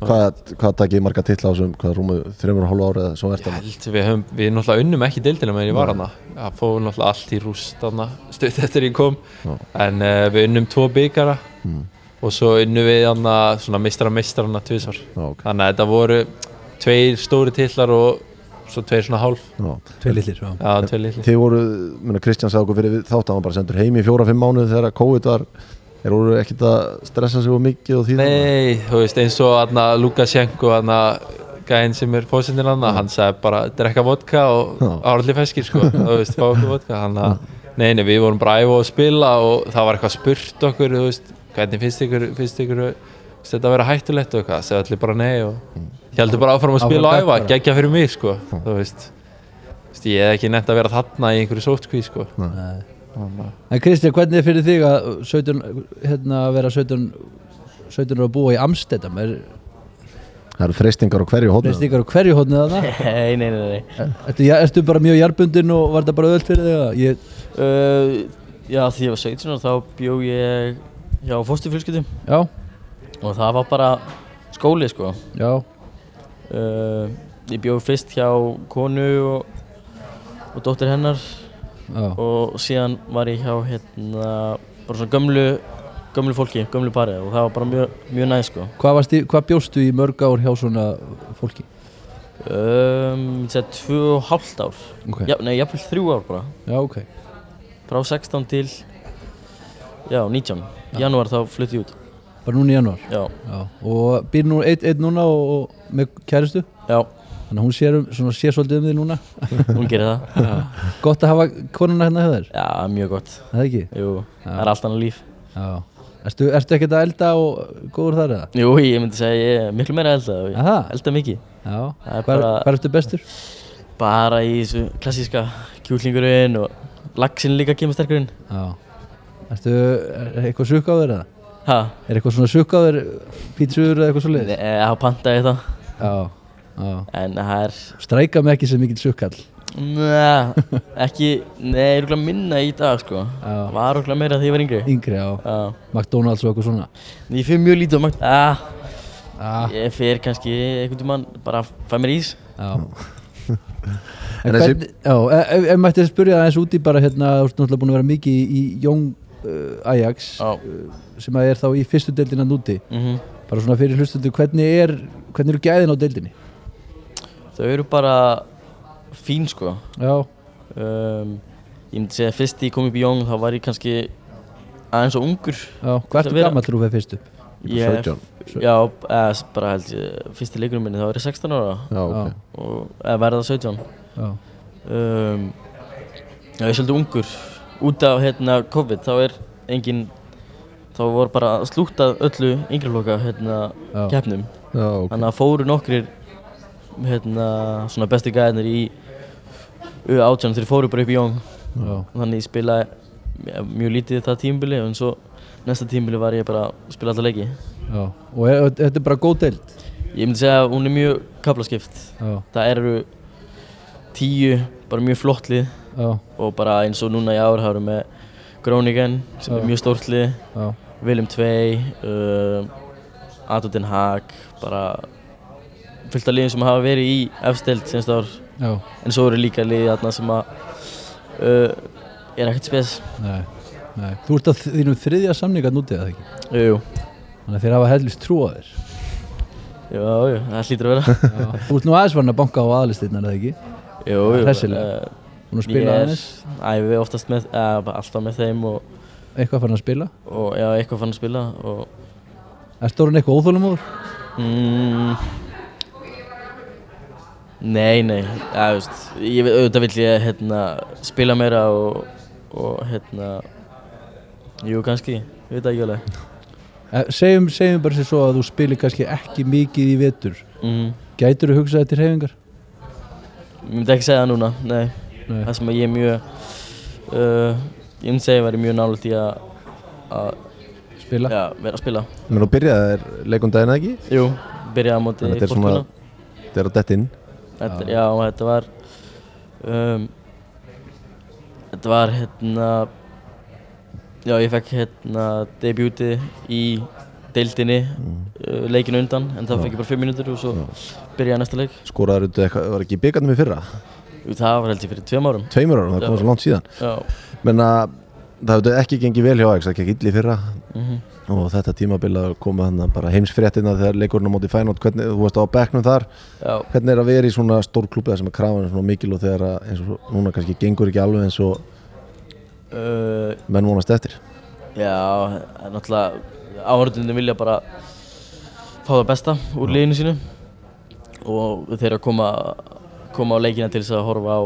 Speaker 1: Hvað, hvað takkið marga titla á þessum, hvað rúmu þreymur og hálfu ári eða svo
Speaker 2: Ég
Speaker 1: það?
Speaker 2: við höfum, við náttúrulega unnum ekki deildina meðan ég var hana Það fór náttúrulega allt í rúst hana stutt eftir ég kom
Speaker 1: Já.
Speaker 2: En uh, við unnum tvo byggara
Speaker 1: Mm.
Speaker 2: Og svo unnum við hana svona meistara meistarana tvisvar
Speaker 1: Já, ok.
Speaker 2: Þannig að þetta voru tveir stóri titlar og svo tveir svona hálf
Speaker 1: Já.
Speaker 4: Tvei litlir, já
Speaker 2: tveir litli
Speaker 1: Þið voru, minna Kristján sagði okkur fyrir þátt að hann bara sendur heim í fjóra-fimm mánuð þegar COVID var Er voru ekkert að stressa sig of mikið og því
Speaker 2: Nei, þú veist eins og Lukashenko gæðin sem er fósindin hann hann sagði bara drekka vodka og áralli feskir sko. Þú veist, fá okkur vodka. Hann að, nei, nei, við vorum bara að æfa og spila og það var eitthvað spurt okkur þú veist, hvernig finnst ykkur, finnst ykkur þú veist, þetta að vera hættulegt og eitthvað? Segði allir bara nei og heldur bara áfram að spila og æfa,
Speaker 4: bara.
Speaker 2: geggja fyrir mig sko. Þú veist, þú veist ég hef ekki nefnt að vera þarna í einhverju sótkví sko.
Speaker 4: Nei.
Speaker 2: Að-
Speaker 4: En Kristján, hvernig er fyrir þig að 17, hérna, að vera 17 17 ára að búa í Amstedam er
Speaker 1: Það eru freystingar á hverju
Speaker 4: reist ykkur á hverju hóðnið þarna?
Speaker 3: Nei, nei, nei, nei.
Speaker 4: Ertu, ja, ertu bara mjög jarbundin og var þetta bara öll fyrir þig? að- Ég,
Speaker 3: Uh, já, því ég var 17 ára þá bjó ég hjá fóstufjölskyldum
Speaker 4: já,
Speaker 3: og það var bara skóli, sko.
Speaker 4: já,
Speaker 3: Uh, ég bjó fyrst hjá konu og, og dóttir hennar
Speaker 4: já,
Speaker 3: og síðan var ég hjá hérna bara svona gömlu, gömlu fólki, gömlu pari og það var bara mjög, mjög næð, sko.
Speaker 4: Hvað, hvað bjóstu í mörg ár hjá svona fólki?
Speaker 3: Um, ég segi tvö og hálft ár.
Speaker 4: Ok,
Speaker 3: Já, nei, jafnvel þrjú ár bara.
Speaker 4: já, ok
Speaker 3: Frá 16 til, já, 19. Í janúar þá flutti ég út.
Speaker 4: Bara núna í janúar
Speaker 3: Já,
Speaker 4: Já, og býr nú einn ein núna og, og með kæristu
Speaker 3: já,
Speaker 4: Þannig að hún sér, um, svona, sér svolítið um þig núna
Speaker 3: hún gerir það.
Speaker 4: Gott að hafa konuna hérna þér,
Speaker 3: Já, mjög gott.
Speaker 4: er það ekki?
Speaker 3: Jú, það er allt annað líf.
Speaker 4: Já Ertu, ertu ekkert að elda og góður þar eða?
Speaker 3: Jú, ég myndi segja ég er miklu meira að elda.
Speaker 4: Aha.
Speaker 3: Elda mikið.
Speaker 4: Já,
Speaker 3: Það er
Speaker 4: hvar,
Speaker 3: bara-
Speaker 4: hvar ertu bestur?
Speaker 3: Bara í þessu klassíska kjúklingurinn og laxinn líka kemur sterkurinn.
Speaker 4: Já Ertu, er eitthvað sukk á þér eða?
Speaker 3: Ha?
Speaker 4: Er eitthvað svona sukk á þér, pítsugur eða eitthvað svo
Speaker 3: Nei, ég hafa pantað ég það.
Speaker 4: Já, já
Speaker 3: En það er,
Speaker 4: Stræka mig ekki sem mikill sukkall
Speaker 3: neða, ekki, nei, ég er okkur minna í dag, sko.
Speaker 4: Já.
Speaker 3: Var okkur meira þegar ég var yngri.
Speaker 4: Yngri á
Speaker 3: Já.
Speaker 4: McDonalds og eitthvað svona
Speaker 3: Ég fyrir mjög lítið á magt. Ah,
Speaker 4: Já,
Speaker 3: ég fyrir kannski einhvern tímann bara að fæ mér ís.
Speaker 4: já
Speaker 1: En
Speaker 4: hvernig, já, ef, ef- ef mætti spyrja það eins út í bara hérna, þú ert náttúrulega búin að vera mikið í, Young uh, Ajax
Speaker 3: Já.
Speaker 4: sem að er þá í fyrstu deildina núti
Speaker 3: Mm
Speaker 4: bara svona fyrir hlustundu, hvernig er hvernig eru gæðin á deildinni?
Speaker 3: Þau eru bara fín, sko.
Speaker 4: Já,
Speaker 3: Um, ég myndi segja að fyrst ég kom upp í Young þá var ég kannski aðeins og ungur.
Speaker 4: já,
Speaker 3: vera-
Speaker 4: gammal þú fyrir fyrstu?
Speaker 3: Ég,
Speaker 1: 17
Speaker 3: já, eða bara held ég, fyrsti leikurinn minni þá var ég 16 ára
Speaker 1: Já, ok
Speaker 3: og eða verða 17.
Speaker 4: Já,
Speaker 3: Um, já, ég er svolítið ungur. Út af hérna COVID þá er engin, þá voru bara slútað öllu yngrefloka hérna
Speaker 4: Já.
Speaker 3: keppnum.
Speaker 1: Já, ok
Speaker 3: Þannig að fóru nokkrir hérna svona bestu gæðinir í U18 þeir fóru bara upp í
Speaker 4: já,
Speaker 3: Þannig ég spilaði ja, mjög lítið það tímbili en svo næsta tímbili var ég bara að spila alla leiki.
Speaker 4: já. Og er, og þetta er bara góð deild?
Speaker 3: Ég myndi segja að hún er mjög kaplaskipt. Það eru tíu, bara mjög flott lið.
Speaker 4: Já,
Speaker 3: og bara eins og núna í ár hafa við með Groningen sem
Speaker 4: Já.
Speaker 3: er mjög stórt lið, Willem 2, uh, Ato Den Haag, bara fullt af liðum sem hafa verið í efstild senast ár
Speaker 4: já,
Speaker 3: en svo eru líka liðið þarna sem að uh, er ekkert spes.
Speaker 4: nei, nei Þú ert á þínum þriðja samninga núti eða ekki?
Speaker 3: Jú, jú,
Speaker 4: Þannig að þeir hafa hellist trú á þér
Speaker 3: jú, jú, það hlýtur að vera.
Speaker 4: Já, Þú ert nú aðeins farin að banka á aðlistinnar eða ekki?
Speaker 3: jú, jú,
Speaker 4: Hressilega.
Speaker 3: uh,
Speaker 4: Búin að spila aðeins,
Speaker 3: er æfi oftast með, eða bara alltaf með þeim og,
Speaker 4: eitthvað farin að spila
Speaker 3: og já, eitthvað fann að spila og
Speaker 4: Ertu orðin eitthvað óþólumóður?
Speaker 3: Mm. Nei, nei, ja, veist, ég, auðvitað vill ég hérna, spila meira og, og hérna, jú kannski, ég veit ekki alveg.
Speaker 4: Eh, Segjum, segjum bara sér svo að þú spilir kannski ekki mikið í vetur
Speaker 3: Mm.
Speaker 4: Gætur þú hugsað til reyfingar?
Speaker 3: Ég myndi ekki segja það núna, nei,
Speaker 4: Nei.
Speaker 3: það sem að ég er mjög, uh, ég myndi segja að ég væri mjög nálægt í að, að
Speaker 4: Spila?
Speaker 3: ja, vera að spila.
Speaker 1: Men þú byrjaði þér leikum daginn eða ekki?
Speaker 3: Jú, byrjaði á móti
Speaker 1: Þannig að þetta er svona. Þetta er að dett inn
Speaker 3: Þetta, já, þetta var um, Þetta var hérna Já, ég fekk hérna debutið í deildinni uh, leikinu undan en það fekk ég bara 5 mínútur og svo byrjaði næsta leik.
Speaker 1: Skoraður þetta eitthvað, var ekki byggarnum í fyrra?
Speaker 3: Það var held ég fyrir tveim árum.
Speaker 1: Tveimur árum, það kom svo langt síðan.
Speaker 3: Já,
Speaker 1: menna það hefði ekki gengið vel hjá Ajax, það gekk illa í fyrra.
Speaker 3: Mhm
Speaker 1: og þetta tímabil að koma þannig bara heimsfréttina þegar leikurinn á móti fænótt hvernig, þú veist á bekknum þar.
Speaker 3: Já,
Speaker 1: hvernig er að vera í svona stór klúpi sem er krafan svona mikil og þegar að, eins og núna kannski gengur ekki alveg eins og
Speaker 3: uh,
Speaker 1: menn vonast eftir?
Speaker 3: Já, náttúrulega áhörðunni vilja bara fá það besta úr liðinu sínu. Og þeir að koma, koma á leikina til þess að horfa á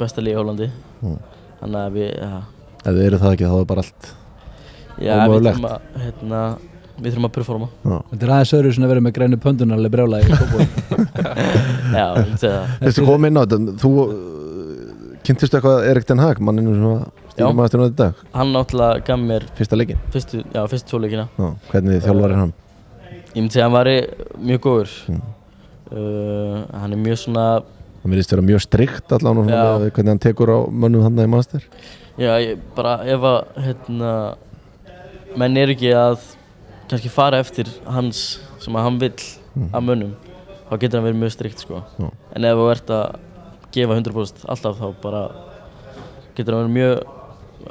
Speaker 3: besta lið í Hollandi.
Speaker 1: Mm.
Speaker 3: þannig að við, ja,
Speaker 1: ef þið eru það ekki þá er bara allt
Speaker 3: já, við
Speaker 1: Ómögulegt.
Speaker 3: þurfum að, hérna, við þurfum að performa.
Speaker 4: Þetta er aðeins öðru svona að vera með grænu pöndun alveg brjála í fótbolta.
Speaker 3: Já, myndi segja það.
Speaker 1: Á þetta, þú uh, kynntistu eitthvað Erik Den Haag, manninu sem stýrum aðeins til þetta dag,
Speaker 3: Hann náttúrulega gaf mér
Speaker 1: fyrsta leikin
Speaker 3: fyrstu, já, fyrstu tvoleikina
Speaker 1: hvernig þjálfar er hann?
Speaker 3: Ég myndi segja að hann væri mjög góður.
Speaker 1: Mm.
Speaker 3: uh, Hann er mjög svona
Speaker 1: hann verðist vera mjög strikt með hvernig hann tekur á mönnum hann í master
Speaker 3: Já, ég, bara ef að hérna, menn er ekki að kannski fara eftir hans sem að hann vill af mönnum þá getur hann verið mjög strikt sko.
Speaker 1: Já.
Speaker 3: en ef þú ert að gefa 100% alltaf þá bara getur hann verið mjög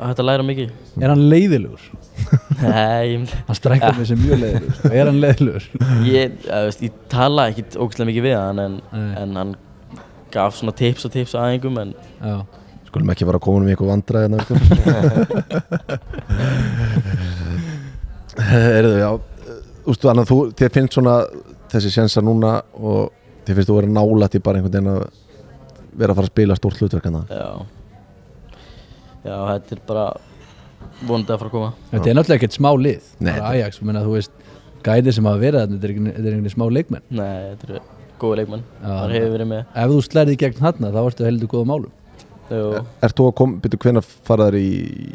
Speaker 3: hægt að læra mikið
Speaker 4: Er hann leiðilegur?
Speaker 3: Nei,
Speaker 4: Hann strækkar mig sem mjög leiðilegur. sko. Er hann leiðilegur?
Speaker 3: ég, ég, veist, ég tala ekkit ógæslega mikið við hann en, en hann gaf svona tips og tips að einhverjum en
Speaker 4: Já.
Speaker 1: skulum ekki fara að koma um í eitthvað vandræði hérna. Erðu, já Ústu, þannig að þú, þér finnst svona þessi sjensa núna og þér finnst þú að vera nálætt í bara einhvern veginn að vera að fara að spila stórt hlutverk hérna
Speaker 3: já Já, þetta er bara vonandi að fara að koma
Speaker 4: Þetta er náttúrulega ekkert smá lið.
Speaker 1: Nei,
Speaker 4: Bara Ajax, menna, þú veist, gæðir sem hafa verið þarna, þetta er einhvern- þetta er einhvern smá leikmenn.
Speaker 3: Nei, þetta eru góða leikmenn
Speaker 4: Já.
Speaker 3: Það hefur verið með
Speaker 4: Ef þú slærið í gegn þarna, þá ertu heldur góða málum.
Speaker 1: Ert þú að koma, byrju hvenær faraðar í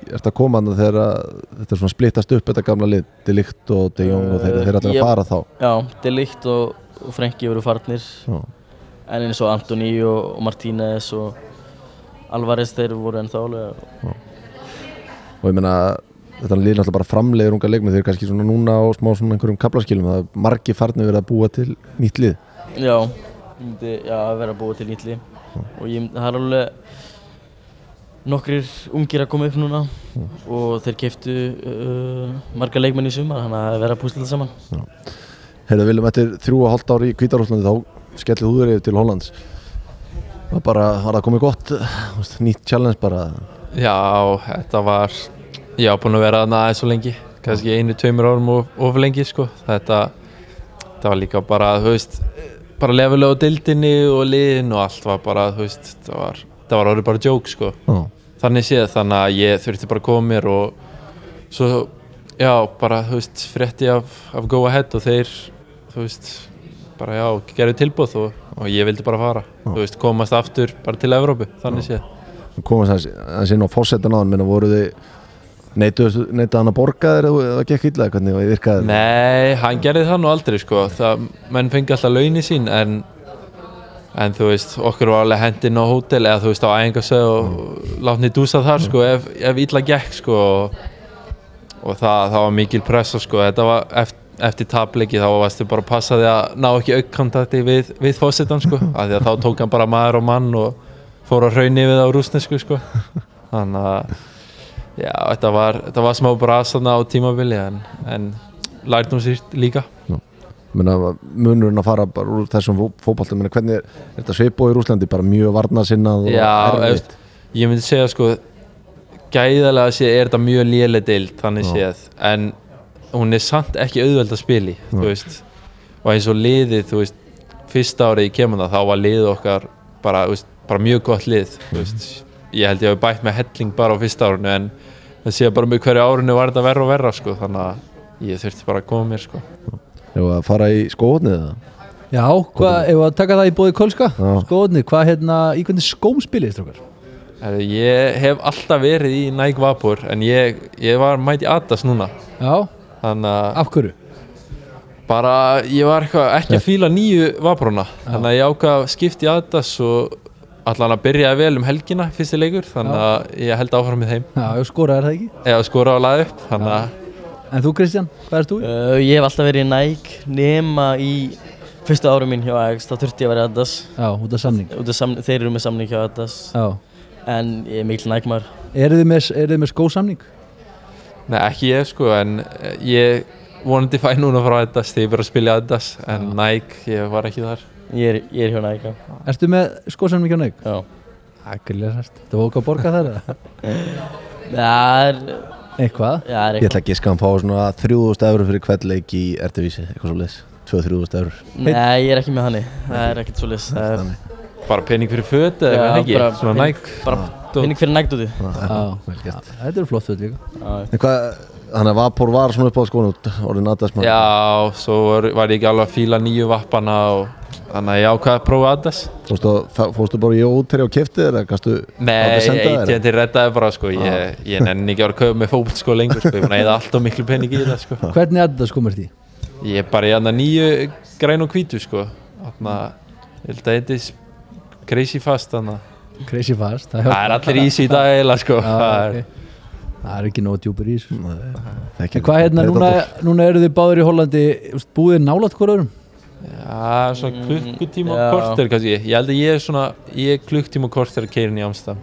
Speaker 1: Ert að koma hann þegar þetta er svona splittast upp þetta gamla lið, Delikt og De Jong og þeir,
Speaker 3: Uh,
Speaker 1: þeir ætla að fara þá?
Speaker 3: Já, Delikt og, og Frenki voru farnir.
Speaker 1: Já.
Speaker 3: En eins og Antoni og, og Martínez og Alvarez þeir voru ennþá alveg
Speaker 1: og ég meina þetta lið náttúrulega bara framleiður unga leikmið þeir eru kannski svona núna á smá svona einhverjum kaplaskilum það er margi farnir verið að búa til nýtt lið.
Speaker 3: Já, myndi já, að búa til nýtli Og ég það er alveg Nokkrir ungir að koma upp núna Og þeir keiftu uh, marga leikmenn í sumar Þannig að það er verið að púsla þetta saman
Speaker 1: Heyrðu Viljum, eftir þrjú og hálft ári í Kvítarúslandi þá skellið þú þér yfir til Hollands var bara, var það komið gott veist, nýtt challenge bara
Speaker 2: Já, þetta var ég á búin að vera þarna aðeins svo lengi kannski einu, tveimur árum of, of lengi sko. þetta, þetta var líka bara þú veist, bara lefilega á dildinni og liðin og allt var bara þú veist, það var, það var orðið bara joke sko.
Speaker 1: Já.
Speaker 2: Þannig séð, þannig að ég þurfti bara að koma mér og svo, já, bara þú veist, frétti af, af Go Ahead og þeir, þú veist bara já, gerðu tilbúð og, og ég vildi bara fara, þú veist, komast aftur bara til Evrópu, þannig séð.
Speaker 1: Komast hans inn á fórsetan á hann minna voru þið hann að borga þér eða það gekk illa hvernig það virkaði
Speaker 2: Nei, hann gerði það nú aldrei sko. Það, menn fengi alltaf launi sín en, en þú veist, okkur var alveg hendinn á hótel eða þú veist á æfingasöð og látni dúsa þar sko ef, ef illa gekk sko og, og það, það var mikil pressa sko. Þetta var eftir, eftir tapleiki þá varstu bara að passa því að ná ekki aukkontakti við, við fósittan sko. Af því að þá tók hann bara maður og mann og fór að hraunni við á rúsnesku sko. Þannig að já, þetta var, þetta var smá brasanna á tímabili en, en lærtum sér líka.
Speaker 1: Minna, munurinn að fara bara úr þessum fó- fótbolta minna, hvernig er, þetta svipó í Rúslandi bara mjög varnasinnað og erfitt?
Speaker 2: ég myndi segja sko gæðalega sé er þetta mjög léleg deild þannig séð. En hún er samt ekki auðveld að spili og eins og liðið þú veist fyrsta árið í kemur þá var liðið okkar bara, veist, bara mjög gott lið þú veist. Ég held ég hafi bætt með helling bara á fyrsta árinu en það sé bara með hverju árinu var þetta verra og verra sko þannig að ég þurfti bara að koma mér sko
Speaker 1: Ef að fara í skóðnið eða?
Speaker 4: Já, hvað, ef að taka það í bóði Kölska,
Speaker 1: Já.
Speaker 4: skoðni, hvað hérna, í hvernig skóm spilið strókar?
Speaker 2: Herðu, Ég hef alltaf verið í Nike Vapor en ég, ég var mæti Adas núna.
Speaker 4: Já,
Speaker 2: þannig að
Speaker 4: af hverju?
Speaker 2: bara ég var eitthvað ekki að fíla nýju Vaporuna. Þannig að ég ákvað að skipta í Adas og allan að byrjaði vel um helgina fyrsti leikur. Þannig að ég held áfram með þeim.
Speaker 4: Já, ég skoraði það ekki.
Speaker 2: Eða skora á laði upp. Þannig að
Speaker 4: En þú Kristján, hvað erst þú? í?
Speaker 3: Uh, ég hef alltaf verið í Nike nema í fyrstu árum mín hjá Ajax, þá þurfti ég að vera í Adidas.
Speaker 4: Já, út af samning
Speaker 3: Út af samning, þeir eru með samning hjá Adidas,
Speaker 4: Já
Speaker 3: en ég er mikil Nike maður.
Speaker 4: Eru þið með, þið með skósamning?
Speaker 2: Nei, ekki ég sko, en ég vonandi fæ núna frá Adidas þegar ég byrja að spila í Adidas, en Nike, ég var ekki þar.
Speaker 3: Ég er, ég er hjá Nike, já.
Speaker 4: Ertu með skósamning hjá Neik?
Speaker 3: já.
Speaker 4: Það er grillega sæst Þú vók að borga þar eða?
Speaker 3: Það er,
Speaker 4: Eitthvað?
Speaker 3: já, er
Speaker 1: Ég ætla giska að hann fá svona 3000 eurur fyrir hvert leik í Erdivísi, eitthvað svo leiðis 2-3000 eurur
Speaker 3: Nei, ég er ekki með hannig, það er ekkert svo er
Speaker 2: Bara pening fyrir föt eða eitthvað ekki,
Speaker 3: bara
Speaker 2: svona
Speaker 3: pening-
Speaker 2: Nike.
Speaker 3: bara pinning fyrir Nike úti.
Speaker 4: Já,
Speaker 1: vel gert.
Speaker 4: þetta eru flott föt líka.
Speaker 3: Já,
Speaker 1: En hvað, þannig að Vapor var svona upp á skónu orðin aðdæsmann
Speaker 2: Já, svo var, var ég ekki alveg að fíla nýju vappana og þannig að ég ákvaði að prófa Adidas.
Speaker 1: Fórstu, fórstu bara í óteri og kiftið eða kannstu
Speaker 2: Nei, AT&T reddaði bara sko, ég, ég nenni ekki að vera að kaupa með fókbalt sko lengur sko, ég fann að eða allt og miklu pening í það sko.
Speaker 4: Hvernig Adidas komur því?
Speaker 2: Ég er bara í aðna nýju græn og hvítu sko, þannig að ég held að þetta er crazy fast þannig að
Speaker 4: Crazy fast Það,
Speaker 2: það er allir í sig í dag eiginlega sko,
Speaker 4: Já,
Speaker 2: það er,
Speaker 4: ok. Það er ekki nóg djúpur í þessu En hvað hérna, núna, núna eru þið báður í Hollandi Búið nálat hvort öðrum?
Speaker 2: já, svona klukkutíma og korter kannski, ég held að ég er svona, ég er klukktíma og korter að keirin í Amsterdam.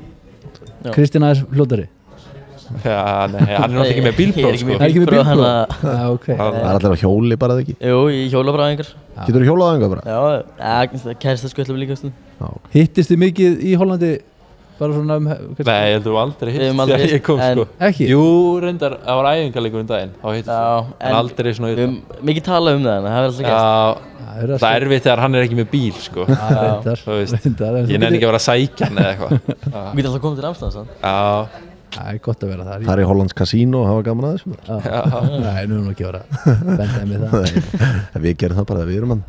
Speaker 3: Já.
Speaker 4: Kristján aðeins fljótari
Speaker 2: Já, nei, hann er náttúrulega ekki með
Speaker 3: er ekki
Speaker 2: sko.
Speaker 3: með
Speaker 4: Er ekki með
Speaker 3: bílpróf,
Speaker 4: bílpróf?
Speaker 3: hann að,
Speaker 4: Já, ok
Speaker 2: Það-
Speaker 1: Það er allir á hjóli bara eða ekki
Speaker 3: jú, ég hjóla bara á einhver.
Speaker 1: Getur þú hjólað á einhver bara?
Speaker 3: Já, ja, kærasta skvöldum líka.
Speaker 4: Hittist þið mikið í Hollandi bara svona um
Speaker 2: Nei, ég held að þú aldrei hitt þegar ég kom
Speaker 3: en-
Speaker 2: sko.
Speaker 4: Ekki?
Speaker 2: Jú, reyndar, það var æfingarleikur um daginn, þá hittist
Speaker 3: Já,
Speaker 2: en aldrei svona utan.
Speaker 3: höfum mikið talað um það, en það hefur alltaf gæst.
Speaker 2: Já,
Speaker 4: Það er
Speaker 2: það er erfitt þegar hann er ekki með bíl sko.
Speaker 4: Já, reyndar,
Speaker 2: Þú veist,
Speaker 4: reyndar, þú
Speaker 2: Ég nenni
Speaker 4: getur-
Speaker 2: ekki að vera að sækja hann eða eitthvað
Speaker 3: Við getum alltaf komið til Amstæðan, sann.
Speaker 2: Já,
Speaker 4: Það er gott að vera þar
Speaker 1: Það er í Hollands Casino og hafa gaman að þessu
Speaker 4: Já.
Speaker 2: já,
Speaker 4: Nei, nú erum við ekki að vera Bendaði með það
Speaker 1: En Við gerum það bara við erum hann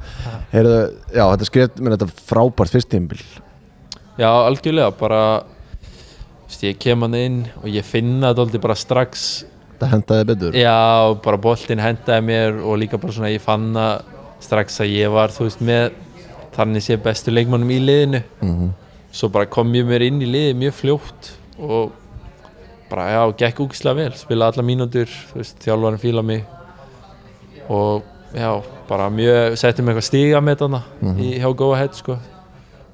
Speaker 1: Heyrðu, já, þetta skrif, minn þetta er frábært fyrst tímbil
Speaker 2: já, algjörlega bara veist, Ég kem hann inn og ég finna þetta aldrei bara strax.
Speaker 1: Það hendaði betur?
Speaker 2: Já, bara boltinn hendaði mér og líka bara svona ég fann að strax að ég var, þú veist, með þannig sé bestu leikmannum í liðinu.
Speaker 1: Mhm.
Speaker 2: svo bara kom ég mér inn í liði mjög fljótt og bara já, gekk úkislega vel. Spila alla mínútur, þú veist, þjálfarinn fíla mig. Og já, bara mjög, settum eitthvað stiga með þarna í hjá Go Ahead sko.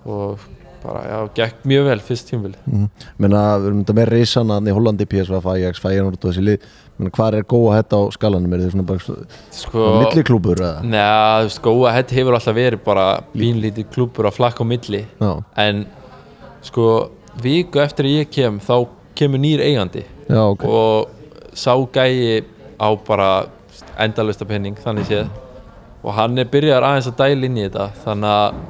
Speaker 2: Og bara já, gekk mjög vel fyrst tímvili
Speaker 1: mm. Menna, við erum þetta með reysana í Hollandi, PSV, Ajax, Feyenoord og þessi lið. Menna, hvað er góða hætt á skalanum? Er þið svona bara
Speaker 2: sko,
Speaker 1: milliklúbur eða?
Speaker 2: Nei, þú veist, Go Ahead hefur alltaf verið bara bínlítið klúpur að flakka á milli.
Speaker 1: Já,
Speaker 2: en sko, viku eftir að ég kem þá kemur nýr eigandi.
Speaker 1: Já, ok.
Speaker 2: Og sá gæi á bara endalösta penning þannig séð. Og hann er byrjar aðeins að dæla inn í þetta þannig að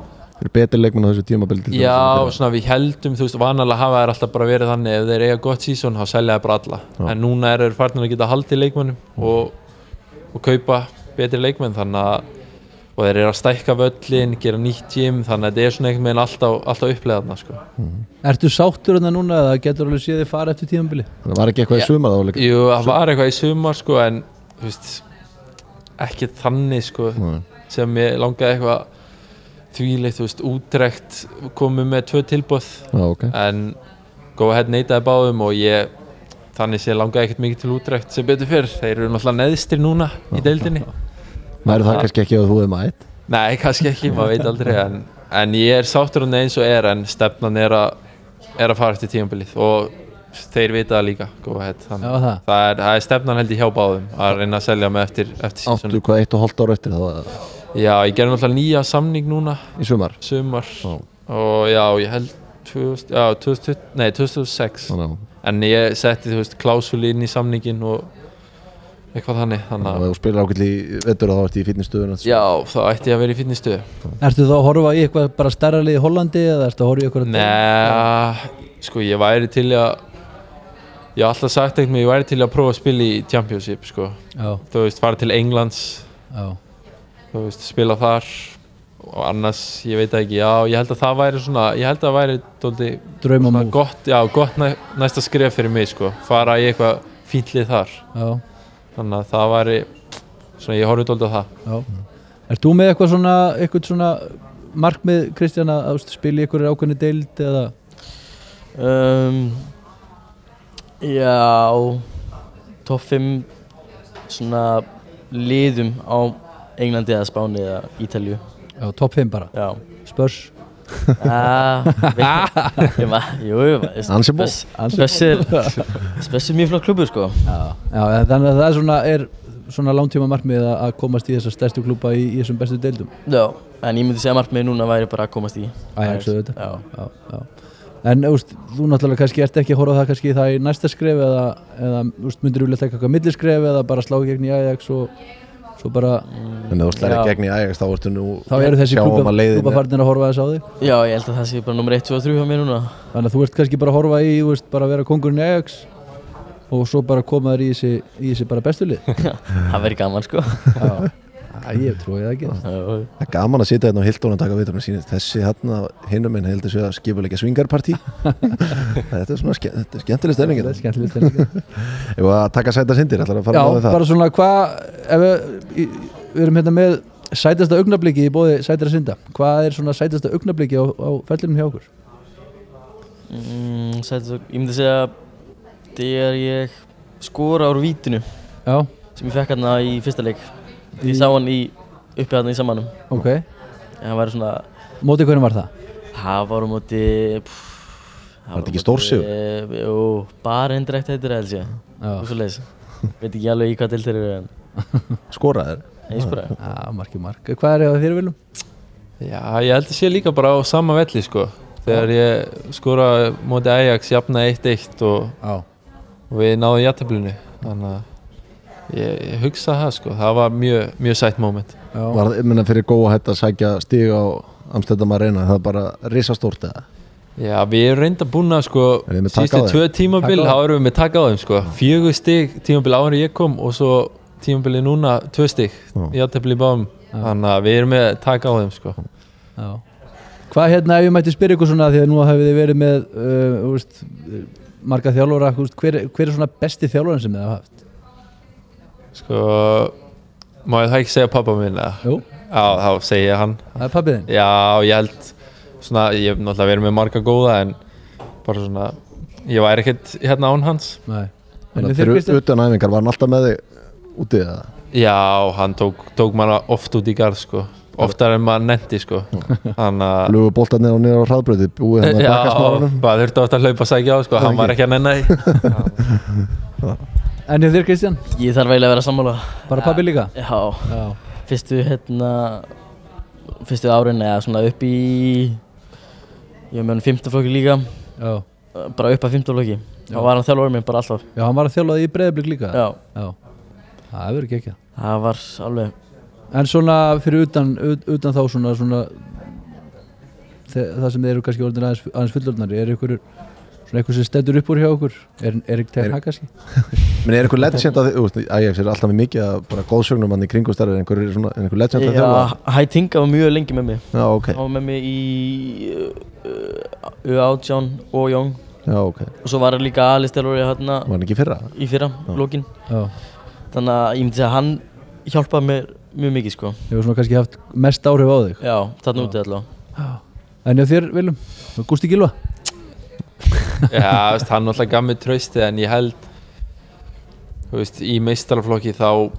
Speaker 1: Þeir eru betur leikmenn á þessu tímabili til dæmis
Speaker 2: já,
Speaker 1: þeirra.
Speaker 2: svona við heldum þú veist, vanalega hafa þær alltaf bara verið þannig ef þeir eiga gott sísón, þá selja þær bara alla
Speaker 1: Já.
Speaker 2: en núna er þeir farnir að geta haldið leikmennum og, og kaupa betri leikmenn þannig að og þeir eru að stækka völlin, gera nýtt gym þannig að þetta er svona einhvern veginn alltaf, alltaf upplegaðna sko.
Speaker 4: Ertu sáttur hérna núna eða getur alveg séð þið fara eftir tíðanbili?
Speaker 1: Það var ekki eitthvað í sumar þá líka
Speaker 2: Jú, það var eitthvað í sumar sko en veist, ekki þannig sko sem ég langaði eitthvað þvíleitt, þú veist, útrekt komið með tvö tilbúð
Speaker 1: Já, ok.
Speaker 2: En Go Ahead neitaði báðum og ég þannig sé langaði ekkert mikið til útrekt sem betur fyrr, þeir eru náttúrulega neðstir núna í deildinni.
Speaker 1: Væri það kannski ekki að þú hefði mætt?
Speaker 2: Nei, kannski ekki, maður veit aldrei en, en ég er sáttur hann eins og er en stefnan er að, er að fara eftir tímabilið. Og þeir vita það líka
Speaker 4: Já,
Speaker 2: þannig
Speaker 4: það.
Speaker 2: það er, það er stefnan held ég hjá báðum að reyna að selja mig eftir, eftir
Speaker 1: Áttu hvað eitt og hálft ára eftir það
Speaker 2: Já, ég gerði náttúrulega nýja samning núna.
Speaker 1: Í sumar?
Speaker 2: Sumar.
Speaker 1: Já.
Speaker 2: og já, ég held 2000, já, 2000, nei, 2006
Speaker 1: Þannig að
Speaker 2: en ég setti, þú veist, klásuli inn í samningin og eitthvað þannig þannig
Speaker 1: ef
Speaker 2: að
Speaker 1: þú spilar ákveld í vettur þá ertu í fitnessstöðun
Speaker 2: já, þá ætti ég að vera í fitnessstöðu
Speaker 4: Ertu þá að horfa í eitthvað bara stærra lið í Hollandi eða ertu að horfa í eitthvað
Speaker 2: Nei, sko ég væri til í að ég haf alltaf sagt eitthvað ég væri til í að prófa að spila í Championship sko,
Speaker 4: Já,
Speaker 2: þú veist, fara til Englands.
Speaker 4: Já,
Speaker 2: þú veist, spila þar og annars, ég veit ekki, já, ég held að það væri svona, ég held að það væri
Speaker 4: drauma
Speaker 2: svona
Speaker 4: múf
Speaker 2: gott, já, gott næ, næsta skref fyrir mig, sko, fara í eitthvað fínlið þar,
Speaker 4: Já,
Speaker 2: þannig að það væri svona, ég horfði dóldi á það.
Speaker 4: Já. Ert þú með eitthvað svona, eitthvað svona markmið Kristján að að spila í eitthvað ákveðni deild eða?
Speaker 3: Um, já, topp 5 svona liðum á Englandi eða Spáni eða Ítalju
Speaker 4: Já, topp 5 bara.
Speaker 3: Já.
Speaker 4: Spurs.
Speaker 3: Ah. Spess er mjög flott klubur sko.
Speaker 4: Já, já þannig að það er svona, er svona langtíma markmið að að komast í þessa stærstu klúpa í, í þessum bestu deildum.
Speaker 3: Já, en ég myndi segja að markmið núna væri bara að komast í
Speaker 4: Ajax. auðvitað.
Speaker 3: Já,
Speaker 4: já, já. En úst, þú náttúrulega kannski ert ekki að horfa það kannski það í næsta skref eða, eða úst, myndir þú vilja taka eitthvað milliskref eða bara slá gegn í Ajax og bara
Speaker 1: En þú slæri gegn í Ajax þá ertu nú
Speaker 4: þá eru þessi
Speaker 1: sjáum
Speaker 4: klúpa,
Speaker 1: að
Speaker 4: horfa þess á þig.
Speaker 3: Já, ég held að það sé bara nummer 1, 2 og 3 hjá mér núna.
Speaker 4: Þannig að þú ert kannski bara að horfa í þú veist, bara að vera kongurinn í Ajax og svo bara koma þér í þessi, í þessi bara bestulið
Speaker 3: Það verður gaman sko
Speaker 4: ég trúi það ekki.
Speaker 1: Það er gaman að sitja hérna á Hildón og taka vitur og sína þessi hérna hinnum minn heldur sig að skipuleika svingarpartí Þetta er svona ske, þetta er skemmtileg stefning
Speaker 4: stemning.
Speaker 1: Ef að taka sæta sindir, ætlar að fara
Speaker 4: Já, bara svona hvað ef við, við erum hérna með sætasta augnabliki í bóði sætara synda. Hvað er svona sætasta augnabliki á, á fellinum hjá okkur?
Speaker 3: mm, sætti svo, ég myndi segja þegar ég skora úr vítinu
Speaker 4: Já,
Speaker 3: sem ég fekk hérna í fyrsta leik Ég sá hann í uppi hérna í samanum
Speaker 4: ok.
Speaker 3: Það var svona
Speaker 4: Móti hvernig var það?
Speaker 3: Það var á móti pff, það
Speaker 1: Var þetta ekki stórsigur?
Speaker 3: Jú, bara endrækt heitir það held ég. Og svo leiðis Veit ekki alveg í hvað til þeir eru en
Speaker 1: skoraðir?
Speaker 3: Ég skora
Speaker 4: Já marki mark. Hvað er það þér viljum?
Speaker 2: Já, ég held að sé líka bara á sama velli sko. Þegar ég skora móti Ajax jafna 1-1 og, og við náðum jættablinu Þannig að ég, ég hugsa það sko. Það var mjög, mjög sætt moment.
Speaker 4: Já,
Speaker 1: Var það, minna fyrir góða hætt að sækja stig á Amsterdam Arena, það er bara risastórt eða?
Speaker 2: Já, við erum reynda búin að sko sístu tvö tímabil, þá erum við með taka á þeim sko. Fjögur stig tímabil áður en ég kom og svo tímabili núna tvö stig
Speaker 1: Já.
Speaker 2: jættabli báðum Þannig að við erum með taka á þeim sko.
Speaker 4: Já. Hvað hérna ef ég mætti spyrja ykkur svona því að nú hafið þið verið með uh, uh, marga veist, hver, hver er svona besti þjálfarin sem þið hafa haft?
Speaker 2: Sko, má ég það ekki segja pappa minn eða?
Speaker 4: Jú,
Speaker 2: Já, þá segi ég hann.
Speaker 4: Það er pappið þinn.
Speaker 2: Já, ég held svona, ég hef náttúrulega verið með marga góða en bara svona, ég væri ekkert hérna án hans.
Speaker 4: Nei. En
Speaker 1: Þannig að fyrir utan æfingar var hann alltaf með þig úti eða?
Speaker 2: Já, hann tók, tók manna oft út í garð sko. Oftar en maður nendi sko. Þannig að
Speaker 1: Lugu boltarnir á niður á hraðbröði búið hann að
Speaker 2: Já,
Speaker 1: baka smáranum
Speaker 2: maður þurfti ofta að hlaupa að sækja á sko, hann var ekki að nenna því
Speaker 4: En þér Kristján?
Speaker 3: Ég þarf eiginlega að vera sammála.
Speaker 4: Bara pappi líka?
Speaker 3: Já,
Speaker 4: Já.
Speaker 3: Fyrstu hérna Fyrstu árin eða svona upp í Ég hef með hann fimmtaflokki líka.
Speaker 4: Já.
Speaker 3: Bara upp að fimmtaflokki Þá var hann þjálfur minn bara alltaf.
Speaker 4: Já, hann var að þjálfa því í breyðablík líka.
Speaker 3: Já,
Speaker 4: Já. Það verður ekki ekki
Speaker 3: það var alveg
Speaker 4: En svona fyrir utan, ut- utan þá svona, svona það sem þeir eru kannski orðin aðeins, aðeins fullorðnari er ykkur svona eitthvað sem stendur upp úr hjá okkur. Er, er ekki
Speaker 1: Er-
Speaker 4: tegn kannski?
Speaker 1: Men er eitthvað legend að þið, Ajax er alltaf með mikið að bara góðsögnum hann í kringum starfið, er einhver, svona, einhver legend að
Speaker 3: Já,
Speaker 1: þjálfa?
Speaker 3: Hætinga var mjög lengi með mig.
Speaker 1: Já, ok,
Speaker 3: Hann var með mig í uh, U18 og Jóng
Speaker 1: já, ok,
Speaker 3: og svo var hann líka aðlistelur hérna
Speaker 1: var hann ekki í fyrra?
Speaker 3: í fyrra, lókin
Speaker 4: Já.
Speaker 3: Þannig að ég myndi að hann hjálpaði mér mjög mikið sko.
Speaker 4: Hefur svona kannski haft mest áhrif á þig.
Speaker 3: Já, þarna úti allavega.
Speaker 4: En hjá þér Viljum? Gústi Gilva?
Speaker 2: Já, veist, hann náttúrulega gaf mig trausti en ég held veist, í meistaraflokki þá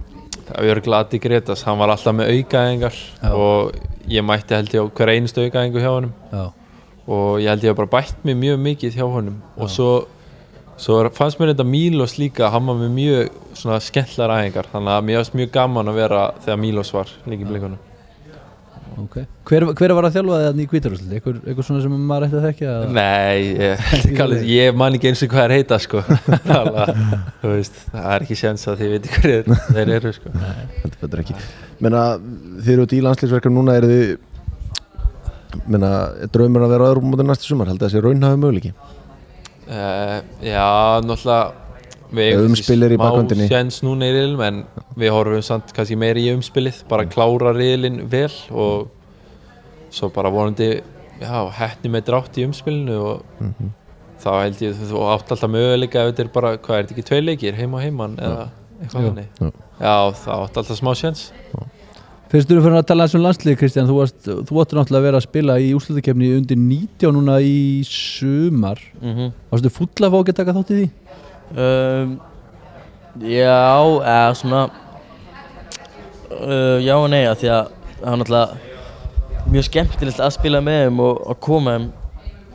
Speaker 2: var gladi Gretas, hann var alltaf með aukaæðingar
Speaker 4: Já.
Speaker 2: og ég mætti held ég á hver einustu aukaæðingu hjá
Speaker 4: Já.
Speaker 2: Og ég held ég hef bara bætt mig mjög mikið hjá honum. Og svo, svo fannst mér þetta Mílos líka, hann var með mjög skemmtlar æðingar þannig að mér varst mjög gaman að vera þegar Mílos var líka í blikunum
Speaker 4: Ok Hver, hver var að þjálfa þannig í kvítarúslit? Eitthvað, eitthvað svona sem maður ætti að þekkja? eða?
Speaker 2: Nei, ég, alveg- ég man ekki eins og hvað er heita sko það er ekki séns að þið viti hverju þeir eru sko
Speaker 1: Heldur betur ekki. Menna, þið eru út í landslýsverkefum núna, eru þið, menna, er draumur að vera öðrum mútið næstu sumar, held að þessi raunhafi möguleiki?
Speaker 2: uh, Já, náttúrulega við
Speaker 1: Ef
Speaker 2: eigum
Speaker 1: umspil er í bakgrundinni.
Speaker 2: smá séns núna í riðlum en við horfum samt kannski meiri í umspilið bara klára riðlinn vel og svo bara vonandi já, hettni með drátt í umspilinu og þá held ég þú átt alltaf möguleika ef þetta er bara, hvað er þetta ekki tvei leikir heima og heiman eða eitthvað
Speaker 4: Já.
Speaker 2: þannig
Speaker 1: Já.
Speaker 2: Já, það átt alltaf smá séns
Speaker 4: Fyrst þú eru fyrir að tala eins um landslið Kristján þú, varst, þú áttu náttúrulega að vera að spila í úrslutakefni undir 19 núna í sumar
Speaker 3: mm
Speaker 4: Varstu fulla að fá ekki að taka þátt í því?
Speaker 3: Um, Já, eða svona uh, Já og nei, af því að það er náttúrulega mjög skemmtilegt að spila með þeim og að koma þeim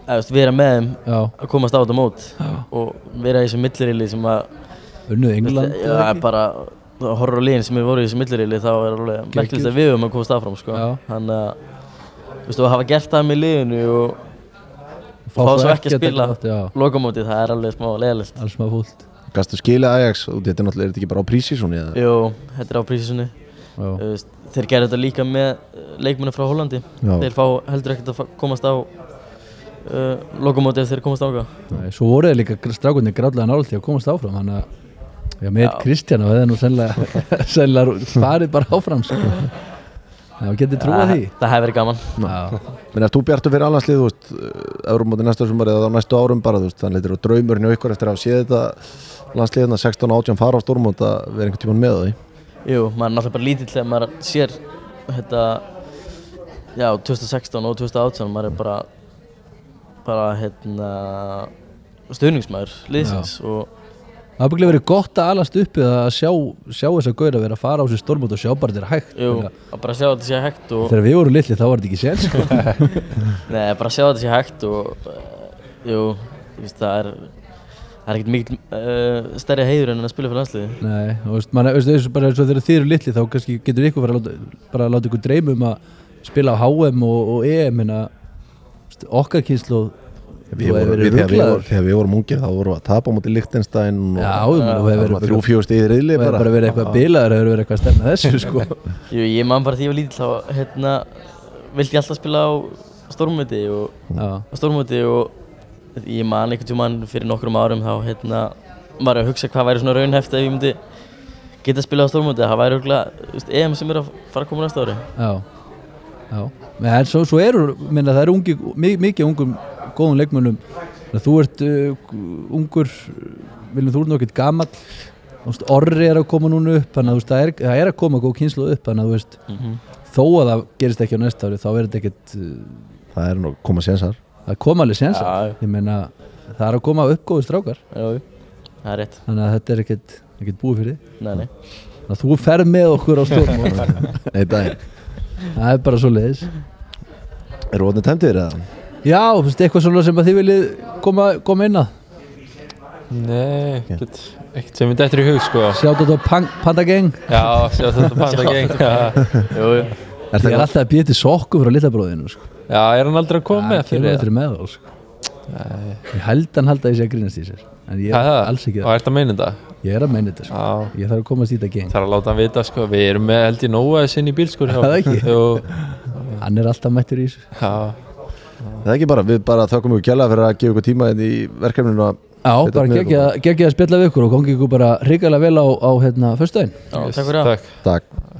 Speaker 3: eða veist, vera með þeim
Speaker 4: Já,
Speaker 3: að komast á þetta mót og vera í þessu millirili sem að
Speaker 4: unnuð England
Speaker 3: Já, það er bara að horfa á liðin sem er voru í þessu millirili þá er alveg merkilegt að við höfum að komast áfram sko.
Speaker 4: Já.
Speaker 3: þannig að þú veist, að hafa gert það með liðinu og fá svo ekki að spila lokamótið, það er alveg smá leðalegt
Speaker 4: alls maður fúlt
Speaker 1: Gastu skilja Ajax og þetta er náttúrulega er þetta ekki bara á prísísóni eða?
Speaker 3: Jú, þetta er á veist, þeir gerðu þetta líka með leikmennu frá Hollandi
Speaker 1: Já.
Speaker 3: þeir fá heldur ekkert að komast á uh, lokamóti ef þeir komast ága
Speaker 4: Nei, Svo voru þeir líka strákunni gráðlega nált til að komast áfram Þannig að Já, með
Speaker 3: Já.
Speaker 4: Kristján og það er nú sennilega, sennilega farið bara áfram sko. Já, getið trúa því.
Speaker 3: það hefur verið gaman.
Speaker 4: Já,
Speaker 1: Menn er þú bjartu fyrir alhanslið, þú veist, Eurómóti næsta sumar eða á næstu árum bara, þú veist, þannig þetta er draumurinn hjá ykkur eftir að hafa séð þetta landsliðina 16 og 18 fara á stórmót að vera einhvern tímann með því.
Speaker 3: Jú, maður er náttúrulega bara lítill þegar maður sér þetta já, 2016 og 2018 maður er bara bara hérna stuðningsmaður liðsins og
Speaker 4: það har bygglega verið gott að alast upp eða að sjá, sjá þess að gauðra vera að fara á sér stormót og sjá bara þetta er hægt
Speaker 3: jú, að bara sjá þetta sé hægt og
Speaker 4: Þegar við vorum litli þá var þetta ekki sér sko.
Speaker 3: Nei, bara sjá þetta sé hægt og uh, jú, þú veist, það er það er ekkert mikil uh, stærri heiður en að spila fyrir landsliði
Speaker 4: Nei, þú veist, man, veist, veist, bara eins og þegar þið eru litli þá kannski getur ykkur bara að láta, láta ykkur dreyma um að spila á HM og, og EM en að okkar kynslu
Speaker 1: Við vorum, við, þegar, við vorum, þegar við vorum ungir þá vorum við að tapa móti Lichtenstein og það var þrjú fjóð stíði riðli
Speaker 4: Það hefur
Speaker 1: bara.
Speaker 4: verið eitthvað bilaður, það hefur verið eitthvað að stemma þessu sko.
Speaker 3: Jú, ég man bara því ég var lítill þá hérna, vildi ég alltaf spila á stórmöti og
Speaker 4: Já,
Speaker 3: á stórmóti og ég man einhvern tímann fyrir nokkrum árum þá hérna var ég að hugsa hvað væri svona raunhæft ef ég myndi geta að spila á stórmóti. Það væri örgulega EM sem er að fara að koma næsta ári.
Speaker 4: Já, já. En svo, svo eru, minna, það eru ungi, mi- mikið ungum góðum leikmönnum. Þú ert uh, ungur viljum þú ert nokkið veist, orri er að koma núna upp þannig að það er, það er að koma góð kynslu upp þannig að þú veist,
Speaker 3: mm
Speaker 4: þó að það gerist ekki á næsta ári þá er þetta ekkert uh,
Speaker 1: Það er nú að koma sénsar.
Speaker 4: það koma alveg séns
Speaker 3: Já, já.
Speaker 4: ég meina, það er að koma upp góðu strákar.
Speaker 3: Jú, það er rétt.
Speaker 4: Þannig að þetta er ekkert, ekkert búið fyrir
Speaker 3: Nei, nei.
Speaker 4: Þannig að þú ferð með okkur á
Speaker 1: daginn.
Speaker 4: það er bara svo leiðis
Speaker 1: Eru orðin tæmdir eða?
Speaker 4: Já, eitthvað svona sem að þið viljið koma, koma inn að?
Speaker 2: Nei, ekkert, ekkert sem er dættur í hug sko.
Speaker 4: Sjátt þetta pan, Panda Gang
Speaker 2: Já, sjá þetta panda geng Já,
Speaker 3: Jú, jú.
Speaker 1: Er
Speaker 4: er alltaf að býja til sokku frá litabróðinu sko.
Speaker 2: Já, er hann aldrei að koma með fyrir
Speaker 4: þetta með þá sko. ég held hann halda að ég sé að grínast í sér en ég
Speaker 2: það?
Speaker 4: er alls ekki
Speaker 2: Og
Speaker 4: það
Speaker 2: ert að meina þetta?
Speaker 4: ég er að meina þetta sko.
Speaker 2: Já,
Speaker 4: ég þarf að komast í þetta gang.
Speaker 2: Þarf að láta hann vita sko. Við erum með held í nóa þess inn í bílskur hjá
Speaker 4: Það ekki?
Speaker 2: Jú,
Speaker 4: hann er alltaf mættur í þessu.
Speaker 2: Já
Speaker 1: Það er ekki bara, við bara þakkum ykkur kjalla fyrir að gefa ykkur tíma inn í verkefninu að
Speaker 4: já, bara geggja geggja að spjalla við ykkur og gangi ykkur bara hrikalega vel á, á hérna,
Speaker 3: Já, takk fyrir það.
Speaker 2: Takk.
Speaker 1: Takk